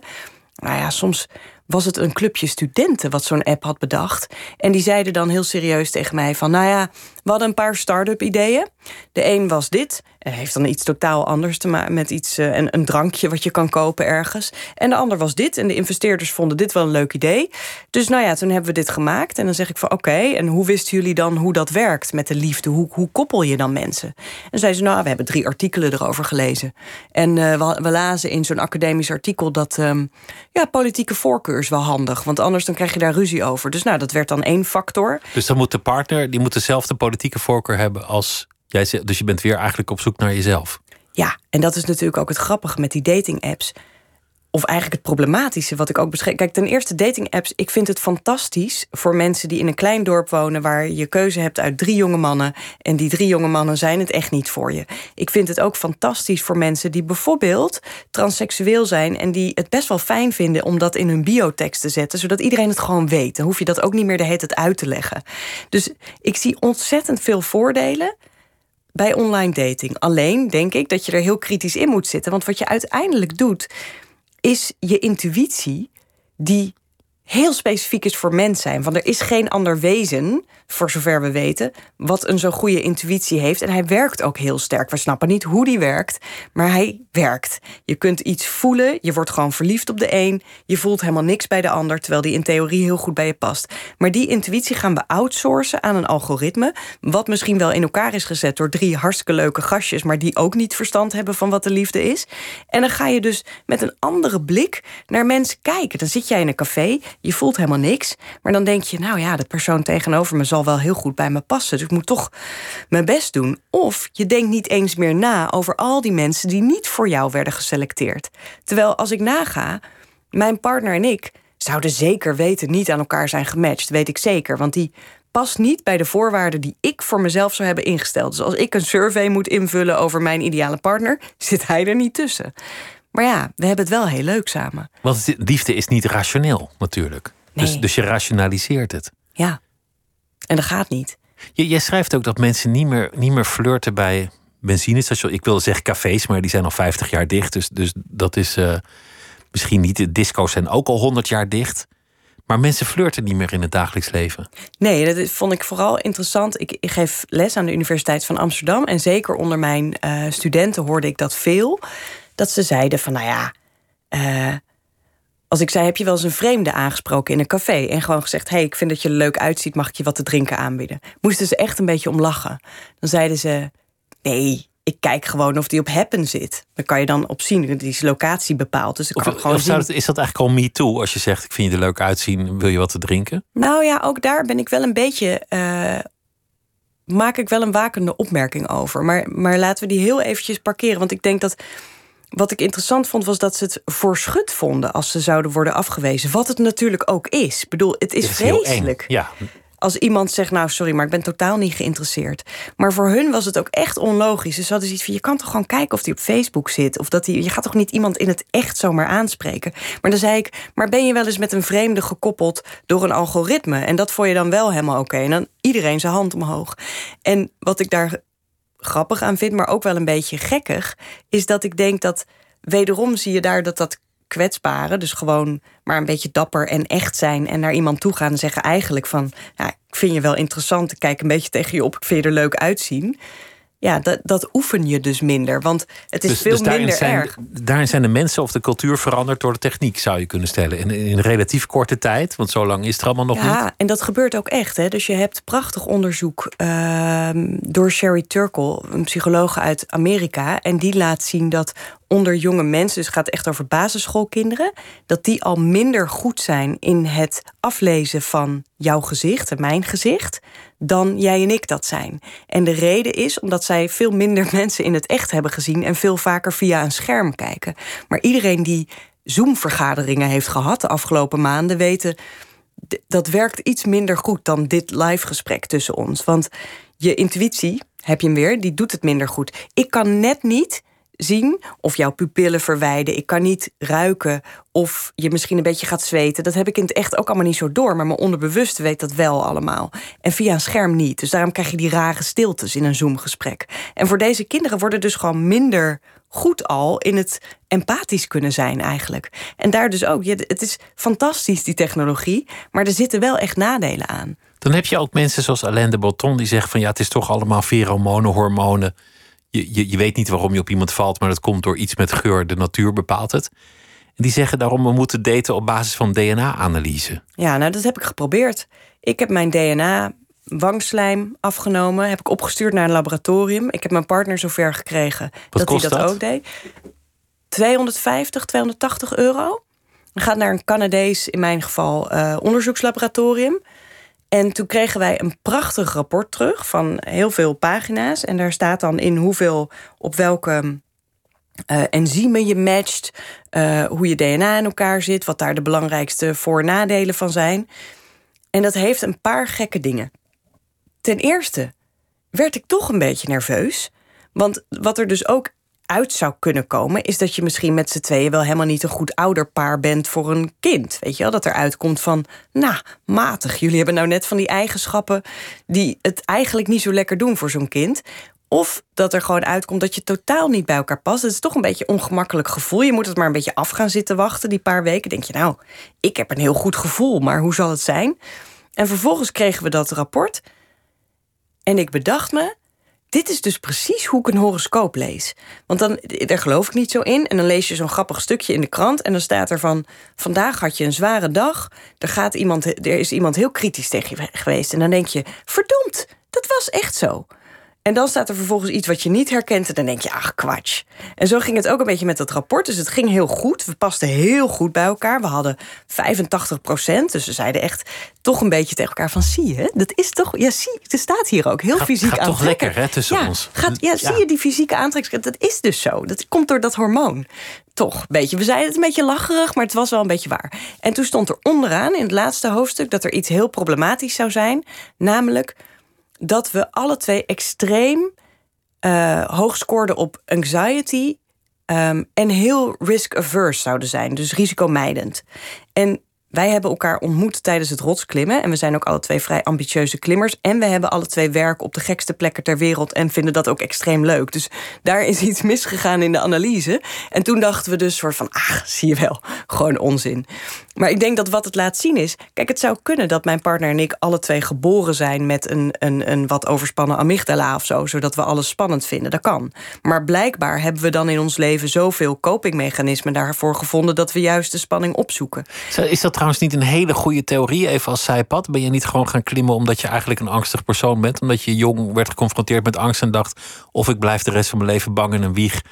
Nou ja, soms was het een clubje studenten wat zo'n app had bedacht. En die zeiden dan heel serieus tegen mij van... nou ja, we hadden een paar start-up ideeën. De een was dit. En heeft dan iets totaal anders te maken met iets, eh, een, een drankje wat je kan kopen ergens. En de ander was dit. En de investeerders vonden dit wel een leuk idee. Dus nou ja, toen hebben we dit gemaakt. En dan zeg ik van oké, en hoe wisten jullie dan hoe dat werkt met de liefde? Hoe, hoe koppel je dan mensen? En zeiden ze, nou, we hebben drie artikelen erover gelezen. En eh, we, we lazen in zo'n academisch artikel dat ehm, ja, politieke voorkeur is wel handig. Want anders dan krijg je daar ruzie over. Dus nou, dat werd dan één factor. Dus dan moet de partner, die moet dezelfde politieke voorkeur hebben als jij. Dus je bent weer eigenlijk op zoek naar jezelf. Ja, en dat is natuurlijk ook het grappige met die dating-apps. Of eigenlijk het problematische wat ik ook beschreef. Kijk, ten eerste dating-apps. Ik vind het fantastisch voor mensen die in een klein dorp wonen... waar je keuze hebt uit drie jonge mannen... en die drie jonge mannen zijn het echt niet voor je. Ik vind het ook fantastisch voor mensen die bijvoorbeeld transseksueel zijn... en die het best wel fijn vinden om dat in hun biotekst te zetten... zodat iedereen het gewoon weet. Dan hoef je dat ook niet meer de hele tijd uit te leggen. Dus ik zie ontzettend veel voordelen bij online dating. Alleen denk ik dat je er heel kritisch in moet zitten. Want wat je uiteindelijk doet, is je intuïtie die heel specifiek is voor mens zijn. Want er is geen ander wezen, voor zover we weten, wat een zo goede intuïtie heeft. En hij werkt ook heel sterk. We snappen niet hoe die werkt, maar hij werkt. Je kunt iets voelen, je wordt gewoon verliefd op de een. Je voelt helemaal niks bij de ander, terwijl die in theorie heel goed bij je past. Maar die intuïtie gaan we outsourcen aan een algoritme, wat misschien wel in elkaar is gezet door drie hartstikke leuke gastjes, maar die ook niet verstand hebben van wat de liefde is. En dan ga je dus met een andere blik naar mensen kijken. Dan zit jij in een café, je voelt helemaal niks, maar dan denk je, nou ja, de persoon tegenover me zal wel heel goed bij me passen, dus ik moet toch mijn best doen. Of je denkt niet eens meer na over al die mensen die niet voor jou werden geselecteerd. Terwijl als ik naga, mijn partner en ik zouden zeker weten niet aan elkaar zijn gematcht, weet ik zeker, want die past niet bij de voorwaarden die ik voor mezelf zou hebben ingesteld. Dus als ik een survey moet invullen over mijn ideale partner, zit hij er niet tussen. Maar ja, we hebben het wel heel leuk samen. Want liefde is niet rationeel, natuurlijk. Dus, dus je rationaliseert het. Ja. En dat gaat niet. Je, jij schrijft ook dat mensen niet meer, niet meer flirten bij benzinestations. Ik wilde zeggen cafés, maar die zijn al 50 jaar dicht. Dus, dus dat is eh, misschien niet. De disco's zijn ook al 100 jaar dicht. Maar mensen flirten niet meer in het dagelijks leven. Nee, dat vond ik vooral interessant. Ik, ik geef les aan de Universiteit van Amsterdam. En zeker onder mijn eh, studenten hoorde ik dat veel. Dat ze zeiden van, nou ja... eh, als ik zei, heb je wel eens een vreemde aangesproken in een café... en gewoon gezegd, hey, ik vind dat je er leuk uitziet... mag ik je wat te drinken aanbieden? Moesten ze echt een beetje om lachen. Dan zeiden ze, nee, ik kijk gewoon of die op Happen zit. Dan kan je dan op zien, die is locatie bepaald. Dus ik Of, kan gewoon of zien... dat- is dat eigenlijk al me too? Als je zegt, ik vind je er leuk uitzien, wil je wat te drinken? Nou ja, ook daar ben ik wel een beetje. eh, maak ik wel een wakende opmerking over. Maar, maar laten we die heel eventjes parkeren. Want ik denk dat. Wat ik interessant vond, was dat ze het voorschut vonden als ze zouden worden afgewezen. Wat het natuurlijk ook is. Ik bedoel, het is, vreselijk. Ja, Als iemand zegt, nou sorry, maar ik ben totaal niet geïnteresseerd. Maar voor hun was het ook echt onlogisch. Dus hadden ze iets van, je kan toch gewoon kijken of die op Facebook zit. Of dat hij, je gaat toch niet iemand in het echt zomaar aanspreken. Maar dan zei ik, maar ben je wel eens met een vreemde gekoppeld door een algoritme? En dat vond je dan wel helemaal oké. En dan iedereen zijn hand omhoog. En wat ik daar grappig aan vind, maar ook wel een beetje gekkig, is dat ik denk dat wederom zie je daar dat dat kwetsbare, dus gewoon maar een beetje dapper en echt zijn en naar iemand toe gaan en zeggen eigenlijk van, ja, ik vind je wel interessant, ik kijk een beetje tegen je op, ik vind je er leuk uitzien ja, dat, dat oefen je dus minder. Want het is dus, veel dus minder zijn, erg. Daarin zijn de mensen of de cultuur veranderd door de techniek, zou je kunnen stellen. In, in relatief korte tijd, want zo lang is het allemaal nog ja, niet. Ja, en dat gebeurt ook echt. Hè. Dus je hebt prachtig onderzoek uh, door Sherry Turkle, een psycholoog uit Amerika. En die laat zien dat onder jonge mensen, dus het gaat echt over basisschoolkinderen, dat die al minder goed zijn in het aflezen van jouw gezicht en mijn gezicht dan jij en ik dat zijn. En de reden is omdat zij veel minder [laughs] mensen in het echt hebben gezien en veel vaker via een scherm kijken. Maar iedereen die Zoom-vergaderingen heeft gehad de afgelopen maanden weten dat werkt iets minder goed dan dit live gesprek tussen ons. Want je intuïtie, heb je hem weer, die doet het minder goed. Ik kan net niet zien of jouw pupillen verwijden. Ik kan niet ruiken of je misschien een beetje gaat zweten. Dat heb ik in het echt ook allemaal niet zo door. Maar mijn onderbewuste weet dat wel allemaal. En via een scherm niet. Dus daarom krijg je die rare stiltes in een Zoom-gesprek. En voor deze kinderen worden dus gewoon minder goed al in het empathisch kunnen zijn eigenlijk. En daar dus ook, het is fantastisch die technologie, maar er zitten wel echt nadelen aan. Dan heb je ook mensen zoals Alain de Botton die zeggen van ja, het is toch allemaal pheromonen, hormonen je, je, je weet niet waarom je op iemand valt, maar dat komt door iets met geur. De natuur bepaalt het. En die zeggen daarom, we moeten daten op basis van DNA-analyse. Ja, nou dat heb ik geprobeerd. Ik heb mijn DNA wangslijm afgenomen, heb ik opgestuurd naar een laboratorium. Ik heb mijn partner zover gekregen dat hij dat, ook deed. 250, 280 euro. Dan gaat naar een Canadees, in mijn geval, uh, onderzoekslaboratorium. En toen kregen wij een prachtig rapport terug van heel veel pagina's. En daar staat dan in hoeveel, op welke uh, enzymen je matcht, uh, hoe je DNA in elkaar zit, wat daar de belangrijkste voor- en nadelen van zijn. En dat heeft een paar gekke dingen. Ten eerste werd ik toch een beetje nerveus. Want wat er dus ook uit zou kunnen komen, is dat je misschien met z'n tweeën wel helemaal niet een goed ouderpaar bent voor een kind. Weet je wel, dat er uitkomt van, nou, matig. Jullie hebben nou net van die eigenschappen die het eigenlijk niet zo lekker doen voor zo'n kind. Of dat er gewoon uitkomt dat je totaal niet bij elkaar past. Het is toch een beetje een ongemakkelijk gevoel. Je moet het maar een beetje af gaan zitten wachten, die paar weken. Denk je, nou, ik heb een heel goed gevoel, maar hoe zal het zijn? En vervolgens kregen we dat rapport. En ik bedacht me, dit is dus precies hoe ik een horoscoop lees. Want dan, daar geloof ik niet zo in. En dan lees je zo'n grappig stukje in de krant. En dan staat er van: Vandaag had je een zware dag. Er, gaat iemand, er is iemand heel kritisch tegen je geweest. En dan denk je: Verdomd, dat was echt zo. En dan staat er vervolgens iets wat je niet herkent. En dan denk je, ach, kwatsch. En zo ging het ook een beetje met dat rapport. Dus het ging heel goed. We pasten heel goed bij elkaar. We hadden 85 procent. Dus we zeiden echt toch een beetje tegen elkaar van... zie je, dat is toch... Ja, zie, er staat hier ook heel fysiek gaat toch lekker, hè, tussen ja, ons. Gaat, ja, zie je die fysieke aantrekkingskracht? Dat is dus zo. Dat komt door dat hormoon. Toch, een beetje. We zeiden het een beetje lacherig, maar het was wel een beetje waar. En toen stond er onderaan in het laatste hoofdstuk... dat er iets heel problematisch zou zijn. Namelijk dat we alle twee extreem uh, hoog scoorden op anxiety. Um, en heel risk-averse zouden zijn, dus risicomijdend. En wij hebben elkaar ontmoet tijdens het rotsklimmen. En we zijn ook alle twee vrij ambitieuze klimmers. En we hebben alle twee werk op de gekste plekken ter wereld. En vinden dat ook extreem leuk. Dus daar is iets misgegaan in de analyse. En toen dachten we dus soort van, ah, zie je wel, gewoon onzin. Maar ik denk dat wat het laat zien is... Kijk, het zou kunnen dat mijn partner en ik alle twee geboren zijn... met een, een, een wat overspannen amygdala of zo... zodat we alles spannend vinden. Dat kan. Maar blijkbaar hebben we dan in ons leven... zoveel copingmechanismen daarvoor gevonden... dat we juist de spanning opzoeken. Is dat trouwens niet een hele goede theorie, even als zijpad? Ben je niet gewoon gaan klimmen omdat je eigenlijk een angstig persoon bent? Omdat je jong werd geconfronteerd met angst en dacht... of ik blijf de rest van mijn leven bang in een wieg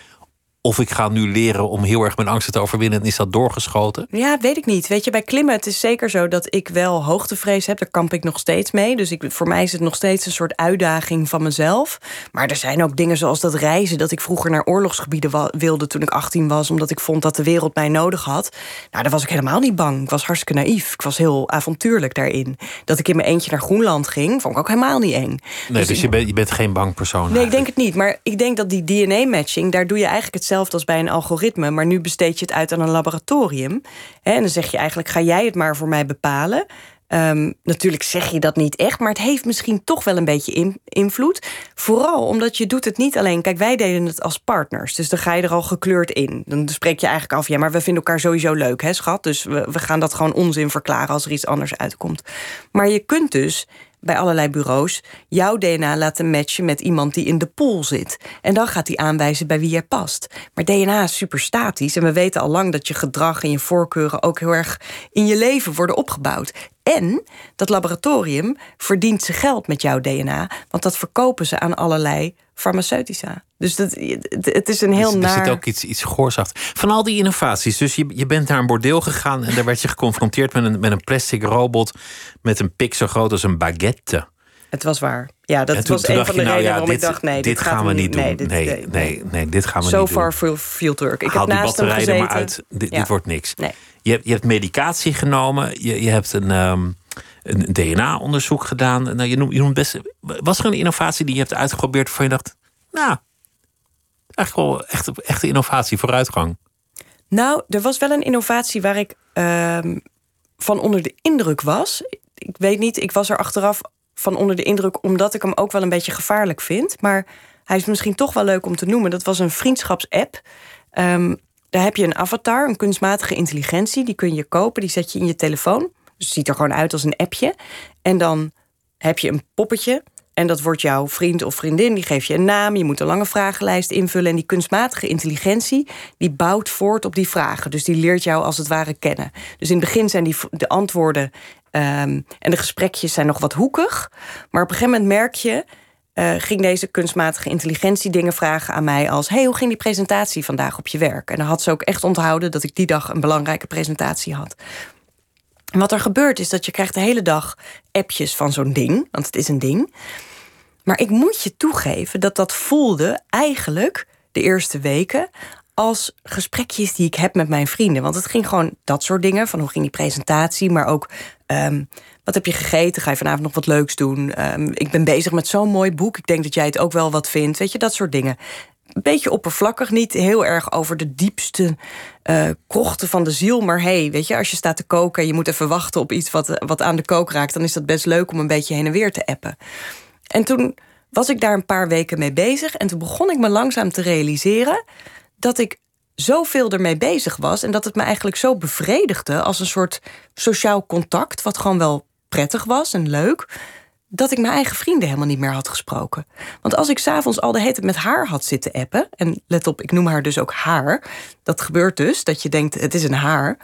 Of ik ga nu leren om heel erg mijn angsten te overwinnen en is dat doorgeschoten? Ja, weet ik niet. Weet je, bij klimmen, het is zeker zo dat ik wel hoogtevrees heb. Daar kamp ik nog steeds mee. Dus ik, voor mij is het nog steeds een soort uitdaging van mezelf. Maar er zijn ook dingen zoals dat reizen. Dat ik vroeger naar oorlogsgebieden wilde toen ik 18 was. Omdat ik vond dat de wereld mij nodig had. Nou, daar was ik helemaal niet bang. Ik was hartstikke naïef. Ik was heel avontuurlijk daarin. Dat ik in mijn eentje naar Groenland ging, vond ik ook helemaal niet eng. Nee, dus, dus je, bent, je bent geen bang persoon. Nee, ik denk het niet. Maar ik denk dat die DNA-matching, daar doe je eigenlijk hetzelfde als bij een algoritme. Maar nu besteed je het uit aan een laboratorium. En dan zeg je eigenlijk: ga jij het maar voor mij bepalen. Ehm, natuurlijk zeg je dat niet echt, maar het heeft misschien toch wel een beetje invloed. Vooral omdat je doet het niet alleen. Kijk, wij deden het als partners, dus dan ga je er al gekleurd in. Dan spreek je eigenlijk af, ja, maar we vinden elkaar sowieso leuk, hè, schat? Dus we gaan dat gewoon onzin verklaren als er iets anders uitkomt. Maar je kunt dus bij allerlei bureaus jouw DNA laten matchen met iemand die in de pool zit. En dan gaat hij aanwijzen bij wie jij past. Maar DNA is super statisch en we weten al lang dat je gedrag en je voorkeuren ook heel erg in je leven worden opgebouwd. En dat laboratorium verdient zijn geld met jouw DNA, want dat verkopen ze aan allerlei farmaceutica. Dus dat, het is een heel dus, naar... Er zit ook iets, iets goors achter. Van al die innovaties, dus je, je bent naar een bordeel gegaan... en daar werd je geconfronteerd met een, met een plastic robot... met een pik zo groot als een baguette. Het was waar. Ja, dat was een van de nou, redenen waarom ik dacht... nee, dit, gaan we niet doen. Nee, dit, nee, nee, nee, dit gaan we so niet doen. So far field work. Ik Haal heb naast die batterijen maar uit. Dit, dit wordt niks. Nee. Je, hebt, je hebt medicatie genomen. Je, je hebt een... Um, een DNA-onderzoek gedaan. Nou, je, noemt, je noemt best. Was er een innovatie die je hebt uitgeprobeerd waarvan je dacht. Nou, eigenlijk wel echt, echte innovatie, vooruitgang. Nou, er was wel een innovatie waar ik uh, van onder de indruk was. Ik weet niet, ik was er achteraf van onder de indruk omdat ik hem ook wel een beetje gevaarlijk vind. Maar hij is misschien toch wel leuk om te noemen. Dat was een vriendschapsapp. Um, daar heb je een avatar, een kunstmatige intelligentie. Die kun je kopen, die zet je in je telefoon. Dus het ziet er gewoon uit als een appje. En dan heb je een poppetje en dat wordt jouw vriend of vriendin, die geeft je een naam. Je moet een lange vragenlijst invullen. En die kunstmatige intelligentie, die bouwt voort op die vragen. Dus die leert jou als het ware kennen. Dus in het begin zijn die, de antwoorden um, en de gesprekjes zijn nog wat hoekig. Maar op een gegeven moment merk je... Uh, ging deze kunstmatige intelligentie dingen vragen aan mij als... hey, hoe ging die presentatie vandaag op je werk? En dan had ze ook echt onthouden dat ik die dag een belangrijke presentatie had. En wat er gebeurt is dat je krijgt de hele dag appjes van zo'n ding, want het is een ding. Maar ik moet je toegeven dat dat voelde eigenlijk de eerste weken als gesprekjes die ik heb met mijn vrienden. Want het ging gewoon dat soort dingen. Van hoe ging die presentatie, maar ook um, wat heb je gegeten? Ga je vanavond nog wat leuks doen? Um, ik ben bezig met zo'n mooi boek. Ik denk dat jij het ook wel wat vindt. Weet je, dat soort dingen een beetje oppervlakkig, niet heel erg over de diepste uh, krochten van de ziel. Maar hey, weet je, als je staat te koken en je moet even wachten op iets wat, wat aan de kook raakt, dan is dat best leuk om een beetje heen en weer te appen. En toen was ik daar een paar weken mee bezig en toen begon ik me langzaam te realiseren dat ik zoveel ermee bezig was en dat het me eigenlijk zo bevredigde als een soort sociaal contact, wat gewoon wel prettig was en leuk dat ik mijn eigen vrienden helemaal niet meer had gesproken. Want als ik s'avonds al de hele tijd met haar had zitten appen... en let op, ik noem haar dus ook haar... dat gebeurt dus, dat je denkt het is een haar...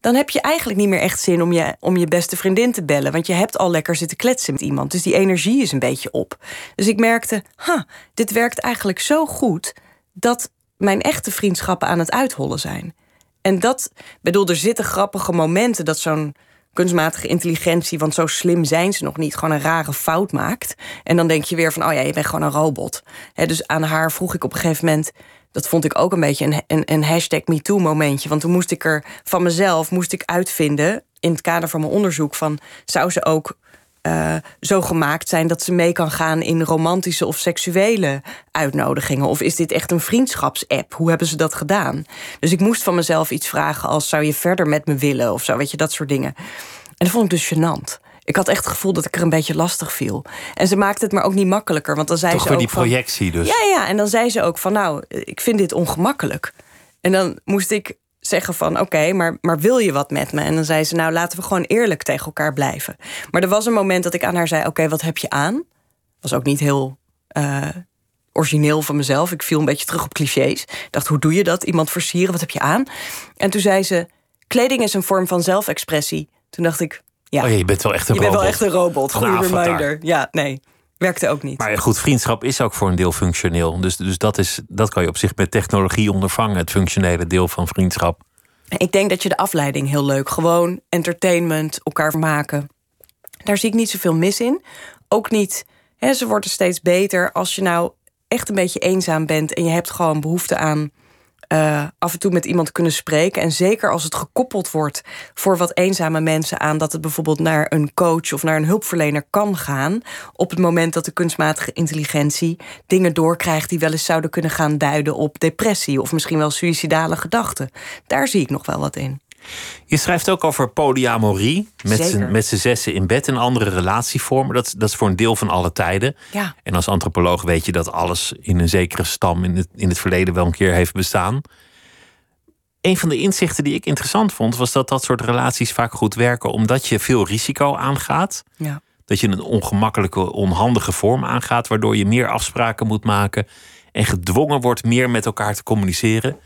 dan heb je eigenlijk niet meer echt zin om je, om je beste vriendin te bellen... want je hebt al lekker zitten kletsen met iemand. Dus die energie is een beetje op. Dus ik merkte, ha, dit werkt eigenlijk zo goed... dat mijn echte vriendschappen aan het uithollen zijn. En dat, bedoel, er zitten grappige momenten dat zo'n kunstmatige intelligentie, want zo slim zijn ze nog niet, gewoon een rare fout maakt. En dan denk je weer van, oh ja, je bent gewoon een robot. dus aan haar vroeg ik op een gegeven moment, dat vond ik ook een beetje een, een, een hashtag MeToo momentje. Want toen moest ik er van mezelf moest ik uitvinden, in het kader van mijn onderzoek, van zou ze ook uh, zo gemaakt zijn dat ze mee kan gaan in romantische of seksuele uitnodigingen? Of is dit echt een vriendschapsapp? Hoe hebben ze dat gedaan? Dus ik moest van mezelf iets vragen als: zou je verder met me willen? Of zo, weet je, dat soort dingen. En dat vond ik dus gênant. Ik had echt het gevoel dat ik er een beetje lastig viel. En ze maakte het maar ook niet makkelijker. Want dan zei Toch ze ook die projectie dus. Ja, ja. En dan zei ze ook van... nou, ik vind dit ongemakkelijk. En dan moest ik zeggen van oké, maar, maar wil je wat met me? En dan zei ze nou laten we gewoon eerlijk tegen elkaar blijven. Maar er was een moment dat ik aan haar zei oké, wat heb je aan? Was ook niet heel uh, origineel van mezelf. Ik viel een beetje terug op clichés. Ik dacht hoe doe je dat? Iemand versieren, wat heb je aan? En toen zei ze kleding is een vorm van zelfexpressie. Toen dacht ik ja, oh, je bent wel echt een je robot. bent wel echt een robot. Goede reminder. Ja, nee. werkte ook niet. Maar goed, vriendschap is ook voor een deel functioneel. Dus, dus dat, is, dat kan je op zich met technologie ondervangen, het functionele deel van vriendschap. Ik denk dat je de afleiding heel leuk, gewoon entertainment, elkaar maken. Daar zie ik niet zoveel mis in. Ook niet, hè, ze worden steeds beter als je nou echt een beetje eenzaam bent en je hebt gewoon behoefte aan uh, af en toe met iemand kunnen spreken. En zeker als het gekoppeld wordt voor wat eenzame mensen aan dat het bijvoorbeeld naar een coach of naar een hulpverlener kan gaan. Op het moment dat de kunstmatige intelligentie dingen doorkrijgt die wel eens zouden kunnen gaan duiden op depressie of misschien wel suïcidale gedachten. Daar zie ik nog wel wat in. Je schrijft ook over polyamorie. Met z'n zessen in bed en andere relatievormen. Dat, dat is voor een deel van alle tijden. Ja. En als antropoloog weet je dat alles in een zekere stam in het, in het verleden wel een keer heeft bestaan. Een van de inzichten die ik interessant vond, was dat dat soort relaties vaak goed werken omdat je veel risico aangaat. Ja. Dat je een ongemakkelijke, onhandige vorm aangaat, waardoor je meer afspraken moet maken en gedwongen wordt meer met elkaar te communiceren.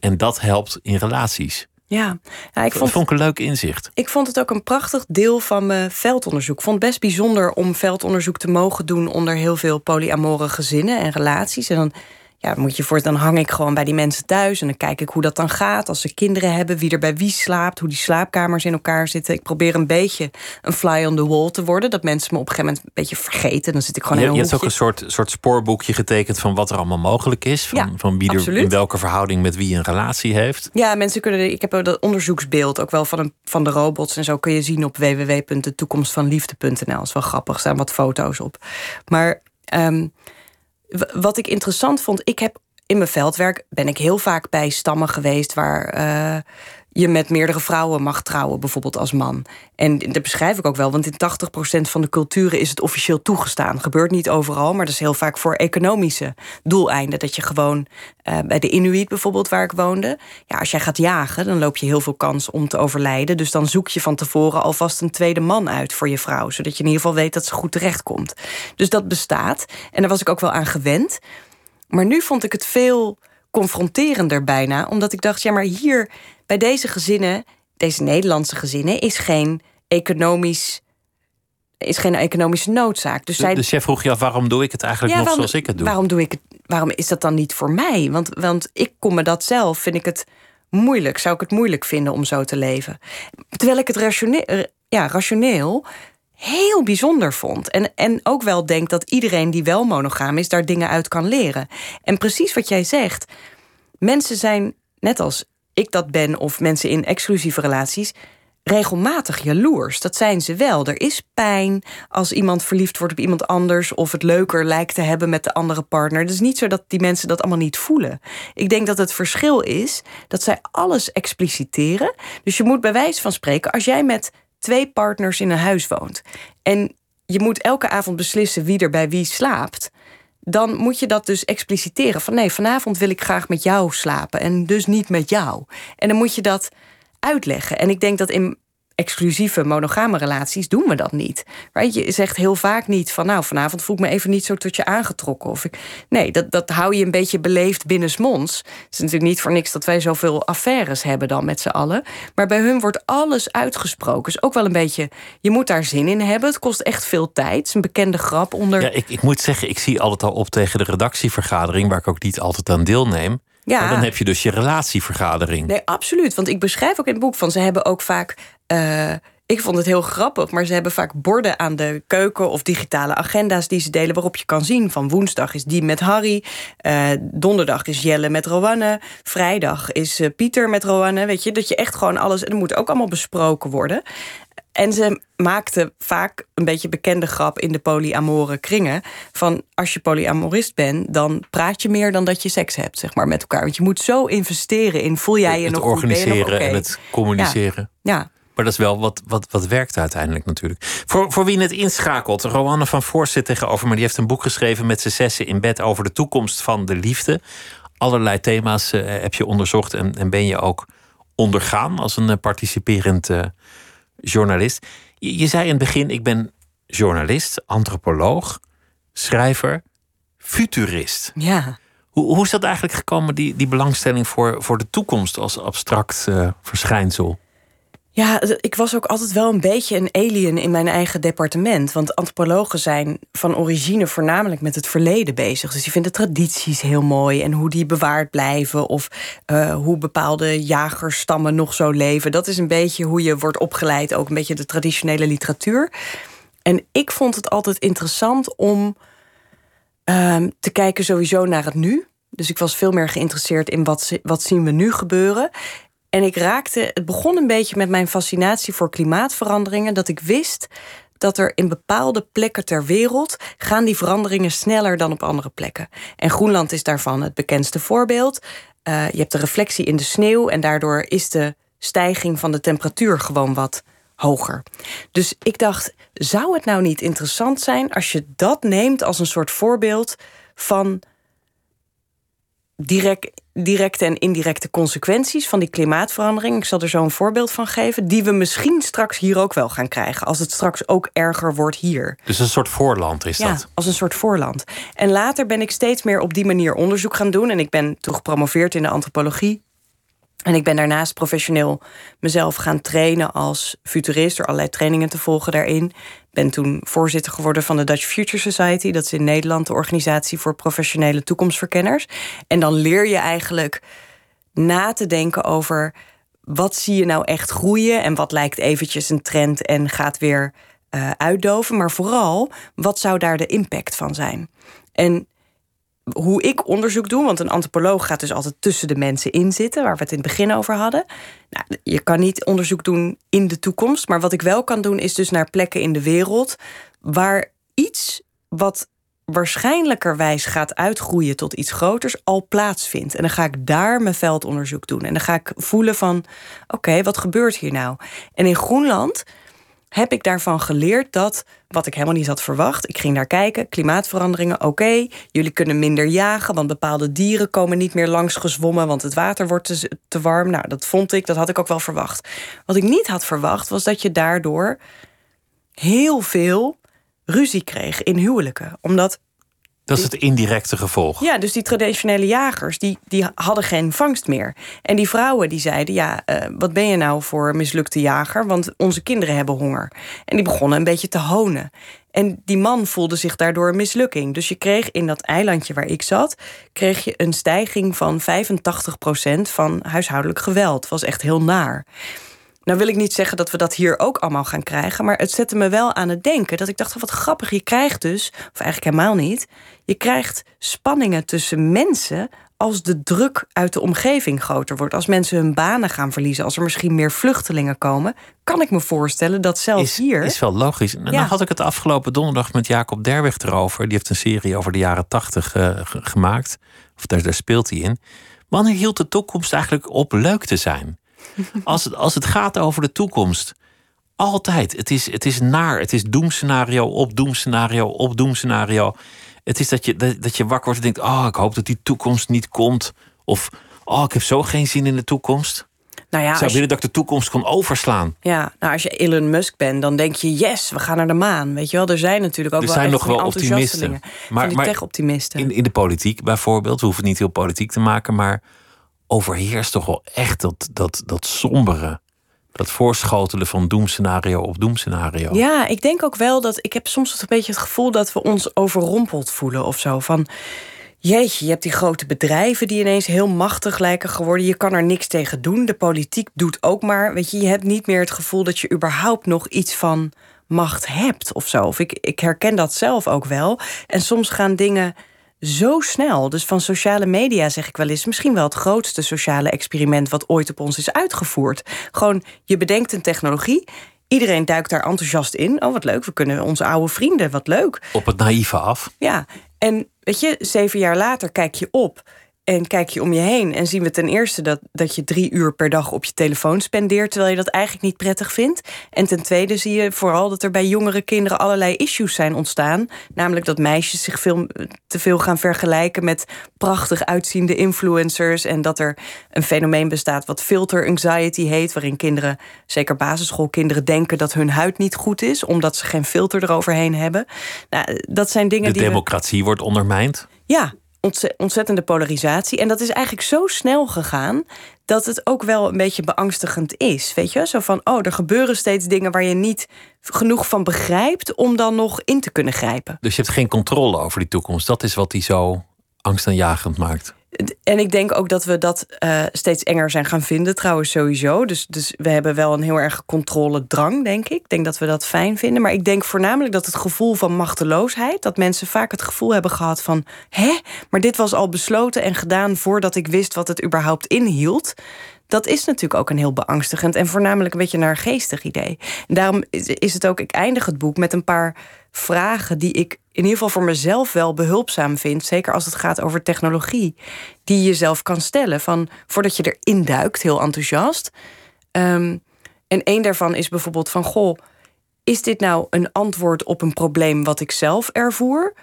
En dat helpt in relaties. Ja, ja ik vond, dat vond ik een leuk inzicht. Ik vond het ook een prachtig deel van mijn veldonderzoek. Ik vond het best bijzonder om veldonderzoek te mogen doen onder heel veel polyamore gezinnen en relaties. En dan ja, moet je voor, dan hang ik gewoon bij die mensen thuis en dan kijk ik hoe dat dan gaat. Als ze kinderen hebben, wie er bij wie slaapt, hoe die slaapkamers in elkaar zitten. Ik probeer een beetje een fly on the wall te worden. Dat mensen me op een gegeven moment een beetje vergeten. Dan zit ik gewoon je, in een Je hebt ook een soort, soort spoorboekje getekend van wat er allemaal mogelijk is. Van, ja, van wie er in welke verhouding met wie een relatie heeft. Ja, mensen kunnen. Ik heb dat onderzoeksbeeld ook wel van, een, van de robots en zo kun je zien op www.detoekomstvanliefde.nl. Dat is wel grappig, er staan wat foto's op. Maar. Um, wat ik interessant vond, ik heb in mijn veldwerk ben ik heel vaak bij stammen geweest waar uh, je met meerdere vrouwen mag trouwen, bijvoorbeeld als man. En dat beschrijf ik ook wel, want in 80% van de culturen is het officieel toegestaan. Gebeurt niet overal, maar dat is heel vaak voor economische doeleinden. Dat je gewoon uh, bij de Inuit bijvoorbeeld, waar ik woonde, ja, als jij gaat jagen, dan loop je heel veel kans om te overlijden. Dus dan zoek je van tevoren alvast een tweede man uit voor je vrouw, zodat je in ieder geval weet dat ze goed terechtkomt. Dus dat bestaat. En daar was ik ook wel aan gewend. Maar nu vond ik het veel confronterender bijna, omdat ik dacht, ja, maar hier bij deze gezinnen, deze Nederlandse gezinnen, is geen economisch. Is geen economische noodzaak. Dus, zij... de chef vroeg je af waarom doe ik het eigenlijk nog zoals ik het doe? Waarom doe ik het? Waarom is dat dan niet voor mij? Want, want ik kom me dat zelf, vind ik het moeilijk. Zou ik het moeilijk vinden om zo te leven? Terwijl ik het rationeel, ja, rationeel heel bijzonder vond. En, en ook wel denk dat iedereen die wel monogaam is, daar dingen uit kan leren. En precies wat jij zegt. Mensen zijn, net als ik dat ben, of mensen in exclusieve relaties, regelmatig jaloers. Dat zijn ze wel. Er is pijn als iemand verliefd wordt op iemand anders of het leuker lijkt te hebben met de andere partner. Het is niet zo dat die mensen dat allemaal niet voelen. Ik denk dat het verschil is dat zij alles expliciteren. Dus je moet bij wijze van spreken, als jij met twee partners in een huis woont en je moet elke avond beslissen wie er bij wie slaapt, dan moet je dat dus expliciteren. Van nee, vanavond wil ik graag met jou slapen en dus niet met jou. En dan moet je dat uitleggen. En ik denk dat in exclusieve monogame relaties doen we dat niet. Je zegt heel vaak niet van nou vanavond voel ik me even niet zo tot je aangetrokken. Of ik, nee, dat, dat hou je een beetje beleefd binnensmonds. Het is natuurlijk niet voor niks dat wij zoveel affaires hebben dan met z'n allen. Maar bij hun wordt alles uitgesproken. Dus ook wel een beetje, je moet daar zin in hebben. Het kost echt veel tijd. Het is een bekende grap onder. Ja, ik, ik moet zeggen, ik zie altijd al op tegen de redactievergadering, waar ik ook niet altijd aan deelneem. Ja. Maar dan heb je dus je relatievergadering. Nee, absoluut. Want ik beschrijf ook in het boek van ze hebben ook vaak. Uh, ik vond het heel grappig, maar ze hebben vaak borden aan de keuken of digitale agenda's die ze delen, waarop je kan zien van woensdag is die met Harry, uh, donderdag is Jelle met Rowanne, vrijdag is uh, Pieter met Rowanne. Weet je, dat je echt gewoon alles. En dat moet ook allemaal besproken worden. En ze maakte vaak een beetje bekende grap in de polyamore kringen. Van als je polyamorist bent, dan praat je meer dan dat je seks hebt, zeg maar, met elkaar. Want je moet zo investeren in voel jij je het nog organiseren goed, en het communiceren. Ja. ja. Maar dat is wel wat, wat, wat werkt uiteindelijk natuurlijk. Voor, voor wie het inschakelt, Roanne van Voorst zit tegenover maar Die heeft een boek geschreven met z'n zessen in bed over de toekomst van de liefde. Allerlei thema's uh, heb je onderzocht en, en ben je ook ondergaan als een uh, participerend uh, journalist. Je, je, zei in het begin, ik ben journalist, antropoloog, schrijver, futurist. Ja. Hoe, hoe is dat eigenlijk gekomen, die, die belangstelling voor, voor de toekomst als abstract verschijnsel? Ja, ik was ook altijd wel een beetje een alien in mijn eigen departement. Want antropologen zijn van origine voornamelijk met het verleden bezig. Dus die vinden tradities heel mooi en hoe die bewaard blijven. Of uh, hoe bepaalde jagerstammen nog zo leven. Dat is een beetje hoe je wordt opgeleid, ook een beetje de traditionele literatuur. En ik vond het altijd interessant om uh, te kijken sowieso naar het nu. Dus ik was veel meer geïnteresseerd in wat, wat zien we nu gebeuren. En ik raakte, het begon een beetje met mijn fascinatie voor klimaatveranderingen, dat ik wist dat er in bepaalde plekken ter wereld gaan die veranderingen sneller dan op andere plekken. En Groenland is daarvan het bekendste voorbeeld. Uh, je hebt de reflectie in de sneeuw en daardoor is de stijging van de temperatuur gewoon wat hoger. Dus ik dacht, zou het nou niet interessant zijn als je dat neemt als een soort voorbeeld van direct, directe en indirecte consequenties van die klimaatverandering. Ik zal er zo een voorbeeld van geven, die we misschien straks hier ook wel gaan krijgen, als het straks ook erger wordt hier. Dus een soort voorland is ja, dat? Als een soort voorland. En later ben ik steeds meer op die manier onderzoek gaan doen. En ik ben toen gepromoveerd in de antropologie. En ik ben daarnaast professioneel mezelf gaan trainen als futurist, door allerlei trainingen te volgen daarin. Ben toen voorzitter geworden van de Dutch Future Society. Dat is in Nederland de organisatie voor professionele toekomstverkenners. En dan leer je eigenlijk na te denken over wat zie je nou echt groeien en wat lijkt eventjes een trend en gaat weer uh, uitdoven. Maar vooral, wat zou daar de impact van zijn? En hoe ik onderzoek doe, want een antropoloog gaat dus altijd tussen de mensen in zitten, waar we het in het begin over hadden. Nou, je kan niet onderzoek doen in de toekomst, maar wat ik wel kan doen is dus naar plekken in de wereld waar iets wat waarschijnlijkerwijs gaat uitgroeien tot iets groters al plaatsvindt. En dan ga ik daar mijn veldonderzoek doen. En dan ga ik voelen van, oké, wat gebeurt hier nou? En in Groenland heb ik daarvan geleerd dat, wat ik helemaal niet had verwacht, ik ging daar kijken, klimaatveranderingen, oké, jullie kunnen minder jagen, want bepaalde dieren komen niet meer langs gezwommen, want het water wordt te, te warm. Nou, dat vond ik, dat had ik ook wel verwacht. Wat ik niet had verwacht, was dat je daardoor heel veel ruzie kreeg in huwelijken. Omdat dat is het indirecte gevolg. Ja, dus die traditionele jagers, die, die hadden geen vangst meer. En die vrouwen die zeiden, ja, uh, wat ben je nou voor mislukte jager? Want onze kinderen hebben honger. En die begonnen een beetje te honen. En die man voelde zich daardoor een mislukking. Dus je kreeg in dat eilandje waar ik zat... kreeg je een stijging van 85% van huishoudelijk geweld. was echt heel naar. Nou wil ik niet zeggen dat we dat hier ook allemaal gaan krijgen... maar het zette me wel aan het denken. Dat ik dacht, wat grappig, je krijgt dus... of eigenlijk helemaal niet... je krijgt spanningen tussen mensen... als de druk uit de omgeving groter wordt. Als mensen hun banen gaan verliezen... als er misschien meer vluchtelingen komen... kan ik me voorstellen dat zelfs is, hier... Is wel logisch. En dan had ik het afgelopen donderdag met Jacob Derwig erover. Die heeft een serie over de jaren tachtig uh, gemaakt. Of daar, daar speelt hij in. Wanneer hield de toekomst eigenlijk op leuk te zijn? [laughs] Als het, als het gaat over de toekomst. Altijd. Het is, het is naar. Het is doemscenario op doemscenario op doemscenario. Het is dat je, dat, dat je wakker wordt en denkt: Oh, ik hoop dat die toekomst niet komt. Of Oh, ik heb zo geen zin in de toekomst. Nou ja, ik zou willen dat ik de toekomst kon overslaan. Ja, nou als je Elon Musk bent, dan denk je: yes, we gaan naar de maan. Weet je wel, er zijn natuurlijk ook er wel, zijn nog wel optimisten. Maar, die tech-optimisten. In, in de politiek bijvoorbeeld, we hoeven het niet heel politiek te maken, maar overheerst toch wel echt dat, dat, dat sombere. Dat voorschotelen van doemscenario op doemscenario. Ja, ik denk ook wel dat. Ik heb soms een beetje het gevoel dat we ons overrompeld voelen of zo. Van. Jeetje, je hebt die grote bedrijven die ineens heel machtig lijken geworden. Je kan er niks tegen doen. De politiek doet ook maar. Weet je, je hebt niet meer het gevoel dat je überhaupt nog iets van macht hebt of zo. Of ik, ik herken dat zelf ook wel. En soms gaan dingen zo snel. Dus van sociale media zeg ik wel eens, misschien wel het grootste sociale experiment wat ooit op ons is uitgevoerd. Gewoon, je bedenkt een technologie. Iedereen duikt daar enthousiast in. Oh, wat leuk, we kunnen onze oude vrienden, wat leuk. Op het naïeve af. Ja, en weet je, zeven jaar later kijk je op en kijk je om je heen en zien we ten eerste dat, dat je drie uur per dag op je telefoon spendeert, terwijl je dat eigenlijk niet prettig vindt. En ten tweede zie je vooral dat er bij jongere kinderen allerlei issues zijn ontstaan. Namelijk dat meisjes zich veel, te veel gaan vergelijken met prachtig uitziende influencers. En dat er een fenomeen bestaat wat filter anxiety heet, waarin kinderen, zeker basisschoolkinderen, denken dat hun huid niet goed is, omdat ze geen filter eroverheen hebben. Nou, dat zijn dingen De die. democratie wordt ondermijnd. Ja, ontzettende polarisatie. En dat is eigenlijk zo snel gegaan dat het ook wel een beetje beangstigend is. Weet je, zo van, oh, er gebeuren steeds dingen waar je niet genoeg van begrijpt om dan nog in te kunnen grijpen. Dus je hebt geen controle over die toekomst. Dat is wat die zo angstaanjagend maakt. En ik denk ook dat we dat uh, steeds enger zijn gaan vinden, trouwens sowieso. Dus, dus we hebben wel een heel erg controledrang, denk ik. Ik denk dat we dat fijn vinden. Maar ik denk voornamelijk dat het gevoel van machteloosheid... dat mensen vaak het gevoel hebben gehad van... hè, maar dit was al besloten en gedaan voordat ik wist wat het überhaupt inhield dat is natuurlijk ook een heel beangstigend en voornamelijk een beetje naar geestig idee. En daarom is het ook, ik eindig het boek met een paar vragen die ik in ieder geval voor mezelf wel behulpzaam vind. Zeker als het gaat over technologie. Die je jezelf kan stellen. Van voordat je erin duikt, heel enthousiast. Ehm, en één daarvan is bijvoorbeeld van: Goh, is dit nou een antwoord op een probleem wat ik zelf ervoer?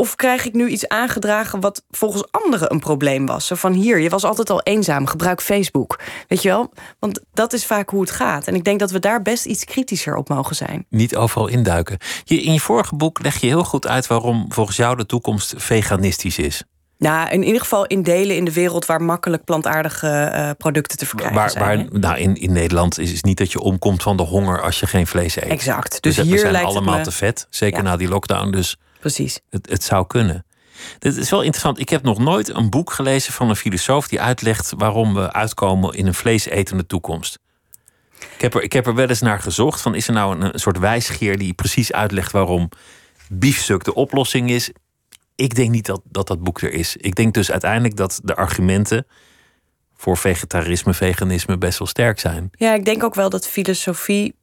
Of krijg ik nu iets aangedragen wat volgens anderen een probleem was? Zo van hier, je was altijd al eenzaam, gebruik Facebook. Weet je wel? Want dat is vaak hoe het gaat. En ik denk dat we daar best iets kritischer op mogen zijn. Niet overal induiken. Je, in je vorige boek leg je heel goed uit waarom volgens jou de toekomst veganistisch is. Nou, in ieder geval in delen in de wereld waar makkelijk plantaardige uh, producten te verkrijgen waar, zijn. Waar, nou, in, in Nederland is het niet dat je omkomt van de honger als je geen vlees eet. Exact. Dus, dus hier we zijn allemaal te vet, zeker na die lockdown. Dus Precies. Het, het zou kunnen. Dit is wel interessant. Ik heb nog nooit een boek gelezen van een filosoof die uitlegt waarom we uitkomen in een vleesetende toekomst. Ik heb, er, ik heb er wel eens naar gezocht. Van is er nou een, een soort wijsgeer die precies uitlegt waarom biefstuk de oplossing is? Ik denk niet dat, dat dat boek er is. Ik denk dus uiteindelijk dat de argumenten voor vegetarisme, veganisme best wel sterk zijn. Ja, ik denk ook wel dat filosofie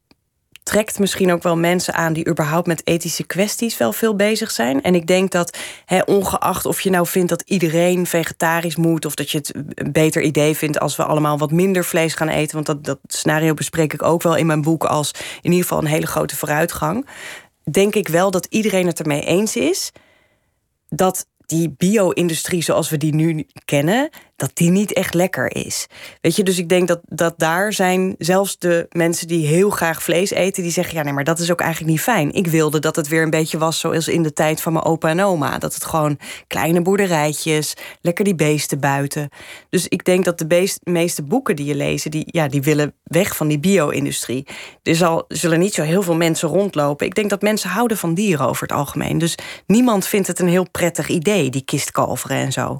trekt misschien ook wel mensen aan die überhaupt met ethische kwesties wel veel bezig zijn. En ik denk dat, ongeacht of je nou vindt dat iedereen vegetarisch moet, of dat je het een beter idee vindt als we allemaal wat minder vlees gaan eten, want dat, dat scenario bespreek ik ook wel in mijn boek als in ieder geval een hele grote vooruitgang. Denk ik wel dat iedereen het ermee eens is dat die bio-industrie zoals we die nu kennen, dat die niet echt lekker is. Weet je, dus ik denk dat, dat daar zijn zelfs de mensen die heel graag vlees eten, die zeggen: ja, nee, maar dat is ook eigenlijk niet fijn. Ik wilde dat het weer een beetje was zoals in de tijd van mijn opa en oma. Dat het gewoon kleine boerderijtjes, lekker die beesten buiten. Dus ik denk dat de meeste boeken die je lezen, die, ja, die willen weg van die bio-industrie. Er zal, zullen niet zo heel veel mensen rondlopen. Ik denk dat mensen houden van dieren over het algemeen. Dus niemand vindt het een heel prettig idee, die kistkalveren en zo.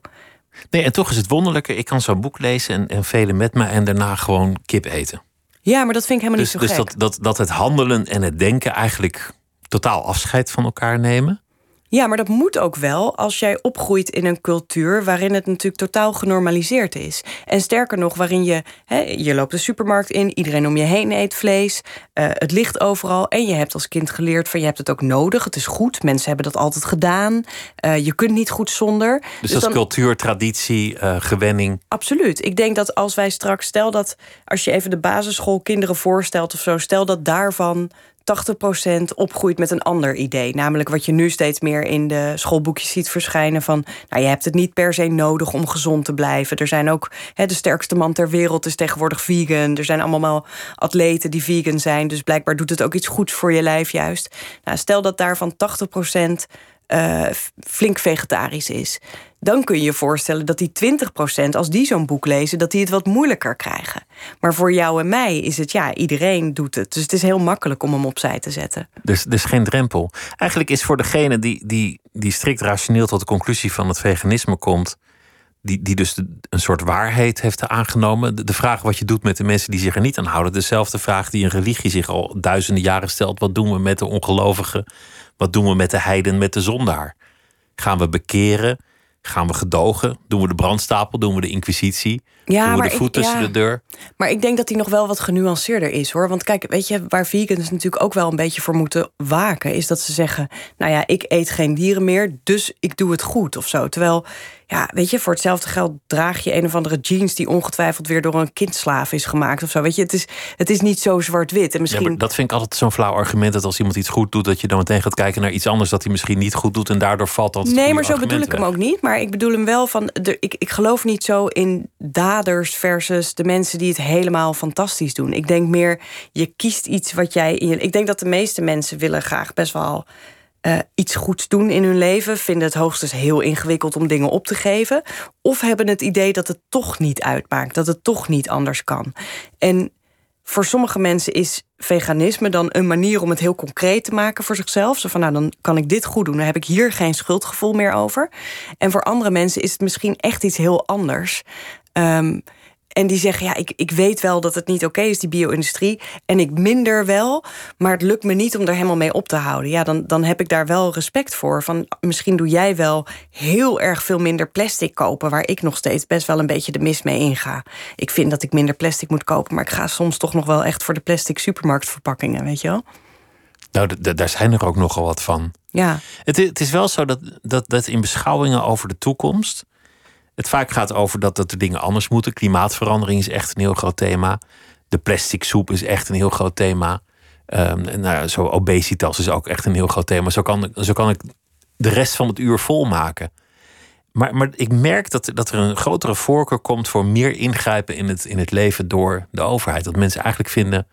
Nee, en toch is het wonderlijke. Ik kan zo'n boek lezen en, en velen met me en daarna gewoon kip eten. Ja, maar dat vind ik helemaal dus, niet zo dus gek. Dus dat, dat, dat het handelen en het denken eigenlijk totaal afscheid van elkaar nemen. Ja, maar dat moet ook wel als jij opgroeit in een cultuur waarin het natuurlijk totaal genormaliseerd is. En sterker nog, waarin je, hè, je loopt de supermarkt in, iedereen om je heen eet vlees, uh, het ligt overal. En je hebt als kind geleerd van je hebt het ook nodig, het is goed. Mensen hebben dat altijd gedaan. Uh, je kunt niet goed zonder. Dus, dus dat is cultuur, traditie, uh, gewenning. Absoluut. Ik denk dat als wij straks, stel dat als je even de basisschoolkinderen voorstelt of zo, stel dat daarvan 80% opgroeit met een ander idee. Namelijk wat je nu steeds meer in de schoolboekjes ziet verschijnen van... nou, je hebt het niet per se nodig om gezond te blijven. Er zijn ook, hè, de sterkste man ter wereld is tegenwoordig vegan. Er zijn allemaal atleten die vegan zijn. Dus blijkbaar doet het ook iets goeds voor je lijf juist. Nou, stel dat daarvan 80% uh, flink vegetarisch is. Dan kun je je voorstellen dat die 20%, als die zo'n boek lezen, dat die het wat moeilijker krijgen. Maar voor jou en mij is het, ja, iedereen doet het. Dus het is heel makkelijk om hem opzij te zetten. Dus, dus geen drempel. Eigenlijk is voor degene die, die, die strikt rationeel tot de conclusie van het veganisme komt, die, die dus een soort waarheid heeft aangenomen. De, de, vraag wat je doet met de mensen die zich er niet aan houden, dezelfde vraag die een religie zich al duizenden jaren stelt: wat doen we met de ongelovigen? Wat doen we met de heiden, met de zondaar? Gaan we bekeren? Gaan we gedogen? Doen we de brandstapel? Doen we de inquisitie? Ja, de voet tussen de deur? Maar ik denk dat die nog wel wat genuanceerder is hoor. Want kijk, weet je, waar vegans natuurlijk ook wel een beetje voor moeten waken, is dat ze zeggen: Nou ja, ik eet geen dieren meer, dus ik doe het goed of zo. Terwijl ja, weet je, voor hetzelfde geld draag je een of andere jeans die ongetwijfeld weer door een kindslaaf is gemaakt of zo. Weet je, het is, het is niet zo zwart-wit. En misschien... Ja, dat vind ik altijd zo'n flauw argument dat als iemand iets goed doet, dat je dan meteen gaat kijken naar iets anders dat hij misschien niet goed doet en daardoor valt dat. Nee, maar zo bedoel ik hem ook niet. Maar ik bedoel hem wel van, de, ik, ik geloof niet zo in versus de mensen die het helemaal fantastisch doen. Ik denk meer, je kiest iets wat jij. Ik denk dat de meeste mensen willen graag best wel uh, iets goeds doen in hun leven, vinden het hoogstens heel ingewikkeld om dingen op te geven, of hebben het idee dat het toch niet uitmaakt, dat het toch niet anders kan. En voor sommige mensen is veganisme dan een manier om het heel concreet te maken voor zichzelf. Zo van, nou, dan kan ik dit goed doen. Dan heb ik hier geen schuldgevoel meer over. En voor andere mensen is het misschien echt iets heel anders. Um, en die zeggen, ja, ik, ik weet wel dat het niet oké is, die bio-industrie. En ik minder wel, maar het lukt me niet om daar helemaal mee op te houden. Ja, dan, dan heb ik daar wel respect voor. Van, misschien doe jij wel heel erg veel minder plastic kopen... waar ik nog steeds best wel een beetje de mis mee inga. Ik vind dat ik minder plastic moet kopen... maar ik ga soms toch nog wel echt voor de plastic supermarktverpakkingen, weet je wel? Nou, daar zijn er ook nogal wat van. Ja. Het, het is wel zo dat, dat, dat in beschouwingen over de toekomst het vaak gaat over dat, dat de dingen anders moeten. Klimaatverandering is echt een heel groot thema. De plastic soep is echt een heel groot thema. En nou, zo obesitas is ook echt een heel groot thema. Zo kan, zo kan ik de rest van het uur volmaken. Maar, maar ik merk dat, dat er een grotere voorkeur komt voor meer ingrijpen in het, in het leven door de overheid. Dat mensen eigenlijk vinden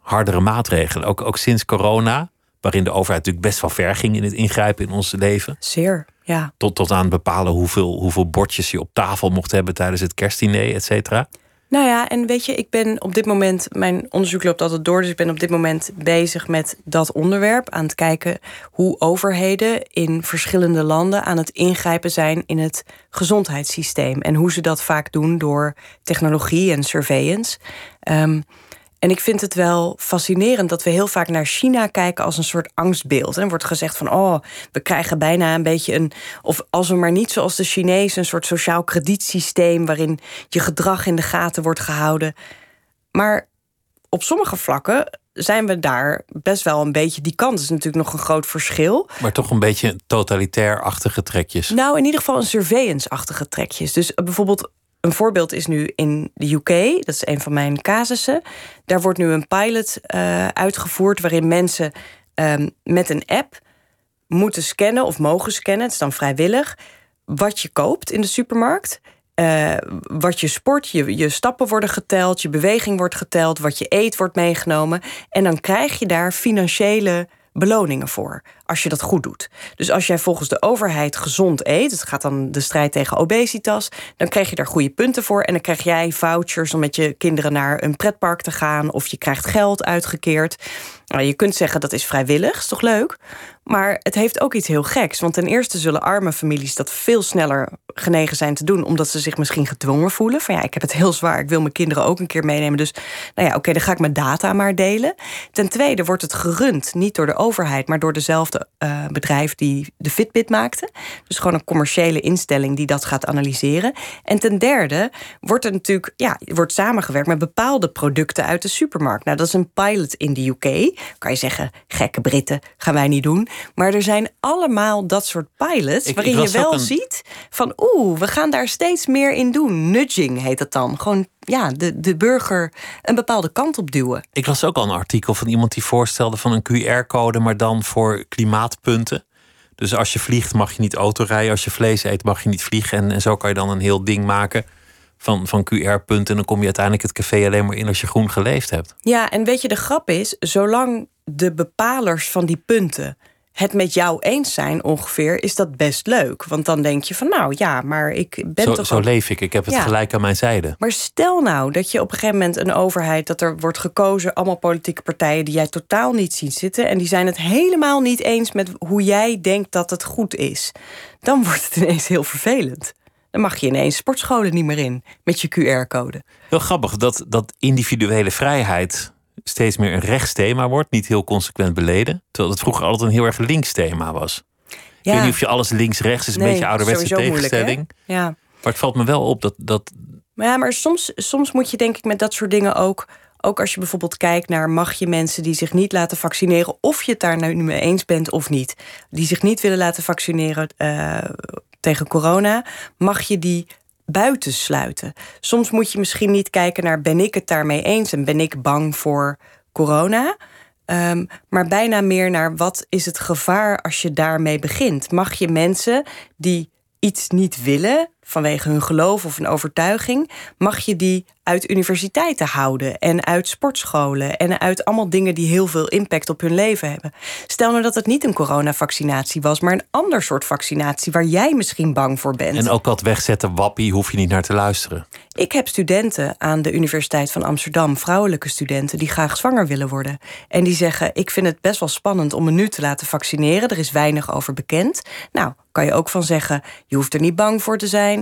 hardere maatregelen. Ook, ook sinds corona, waarin de overheid natuurlijk best wel ver ging in het ingrijpen in ons leven. Zeer. Ja. Tot, tot aan bepalen hoeveel, hoeveel bordjes je op tafel mocht hebben tijdens het kerstdiner, et cetera. Nou ja, en weet je, ik ben op dit moment, mijn onderzoek loopt altijd door, dus ik ben op dit moment bezig met dat onderwerp. Aan het kijken hoe overheden in verschillende landen aan het ingrijpen zijn in het gezondheidssysteem. En hoe ze dat vaak doen door technologie en surveillance. Um, en ik vind het wel fascinerend dat we heel vaak naar China kijken als een soort angstbeeld. En wordt gezegd van, oh, we krijgen bijna een beetje een... of als we maar niet zoals de Chinezen een soort sociaal kredietsysteem... waarin je gedrag in de gaten wordt gehouden. Maar op sommige vlakken zijn we daar best wel een beetje die kant. is natuurlijk nog een groot verschil. Maar toch een beetje totalitair-achtige trekjes. Nou, in ieder geval een surveillance-achtige trekjes. Dus bijvoorbeeld een voorbeeld is nu in de UK, dat is een van mijn casussen. Daar wordt nu een pilot uh, uitgevoerd waarin mensen um, met een app moeten scannen of mogen scannen, het is dan vrijwillig, wat je koopt in de supermarkt. Uh, wat je sport, je, je stappen worden geteld, je beweging wordt geteld, wat je eet wordt meegenomen. En dan krijg je daar financiële beloningen voor als je dat goed doet. Dus als jij volgens de overheid gezond eet, het gaat dan de strijd tegen obesitas, dan krijg je daar goede punten voor en dan krijg jij vouchers om met je kinderen naar een pretpark te gaan of je krijgt geld uitgekeerd. Nou, je kunt zeggen dat is vrijwillig, is toch leuk? Maar het heeft ook iets heel geks. Want ten eerste zullen arme families dat veel sneller genegen zijn te doen, omdat ze zich misschien gedwongen voelen. Van ja, ik heb het heel zwaar, ik wil mijn kinderen ook een keer meenemen. Dus nou ja, oké, dan ga ik mijn data maar delen. Ten tweede wordt het gerund, niet door de overheid, maar door dezelfde uh, bedrijf die de Fitbit maakte. Dus gewoon een commerciële instelling die dat gaat analyseren. En ten derde wordt er natuurlijk ja, wordt samengewerkt met bepaalde producten uit de supermarkt. Nou, dat is een pilot in de UK. Kan je zeggen, gekke Britten, gaan wij niet doen. Maar er zijn allemaal dat soort pilots waarin je wel ziet van oeh, we gaan daar steeds meer in doen. Nudging heet het dan. Gewoon ja, de, de burger een bepaalde kant op duwen. Ik las ook al een artikel van iemand die voorstelde van een QR-code, maar dan voor klimaatpunten. Dus als je vliegt mag je niet autorijden, als je vlees eet mag je niet vliegen. En, en zo kan je dan een heel ding maken van, van QR-punten. En dan kom je uiteindelijk het café alleen maar in als je groen geleefd hebt. Ja, en weet je, de grap is, zolang de bepalers van die punten het met jou eens zijn ongeveer, is dat best leuk. Want dan denk je van nou ja, maar ik ben zo, toch. Zo leef ik, ik heb het gelijk aan mijn zijde. Maar stel nou dat je op een gegeven moment een overheid, dat er wordt gekozen, allemaal politieke partijen die jij totaal niet ziet zitten. En die zijn het helemaal niet eens met hoe jij denkt dat het goed is. Dan wordt het ineens heel vervelend. Dan mag je ineens sportscholen niet meer in met je QR-code. Heel grappig dat, dat individuele vrijheid steeds meer een rechtsthema wordt, niet heel consequent beleden. Terwijl het vroeger altijd een heel erg links thema was. Ja. Ik weet niet of je alles links-rechts is, een beetje ouderwetse tegenstelling. ja. Maar het valt me wel op dat. dat... Maar ja, maar soms, soms moet je denk ik met dat soort dingen ook. Ook als je bijvoorbeeld kijkt naar mag je mensen die zich niet laten vaccineren, of je het daar nu mee eens bent of niet, die zich niet willen laten vaccineren uh, tegen corona, mag je die buitensluiten. Soms moet je misschien niet kijken naar ben ik het daarmee eens en ben ik bang voor corona. Um, maar bijna meer naar wat is het gevaar als je daarmee begint. Mag je mensen die iets niet willen vanwege hun geloof of een overtuiging, mag je die uit universiteiten houden en uit sportscholen en uit allemaal dingen die heel veel impact op hun leven hebben. Stel nou dat het niet een coronavaccinatie was, maar een ander soort vaccinatie waar jij misschien bang voor bent. En ook dat wegzetten wappie hoef je niet naar te luisteren. Ik heb studenten aan de Universiteit van Amsterdam, vrouwelijke studenten, die graag zwanger willen worden. En die zeggen: Ik vind het best wel spannend om me nu te laten vaccineren. Er is weinig over bekend. Nou, kan je ook van zeggen: Je hoeft er niet bang voor te zijn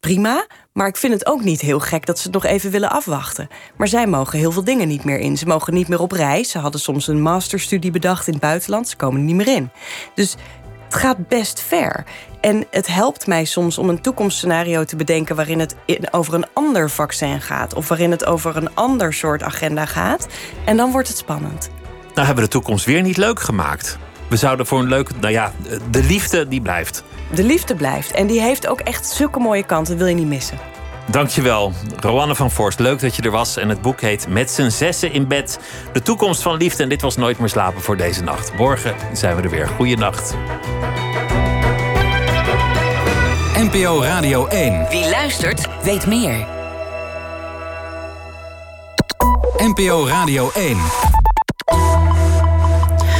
prima. Maar ik vind het ook niet heel gek dat ze het nog even willen afwachten. Maar zij mogen heel veel dingen niet meer in. Ze mogen niet meer op reis. Ze hadden soms een masterstudie bedacht in het buitenland. Ze komen er niet meer in. Dus het gaat best ver. En het helpt mij soms om een toekomstscenario te bedenken waarin het over een ander vaccin gaat. Of waarin het over een ander soort agenda gaat. En dan wordt het spannend. Nou hebben we de toekomst weer niet leuk gemaakt. We zouden voor een leuke. Nou ja, de liefde die blijft de liefde blijft. En die heeft ook echt zulke mooie kanten, wil je niet missen. Dankjewel, Roanne van Voorst. Leuk dat je er was. En het boek heet Met z'n zessen in bed. De toekomst van liefde. En dit was Nooit meer slapen voor deze nacht. Morgen zijn we er weer. Goeienacht. NPO Radio 1. Wie luistert, weet meer. NPO Radio 1.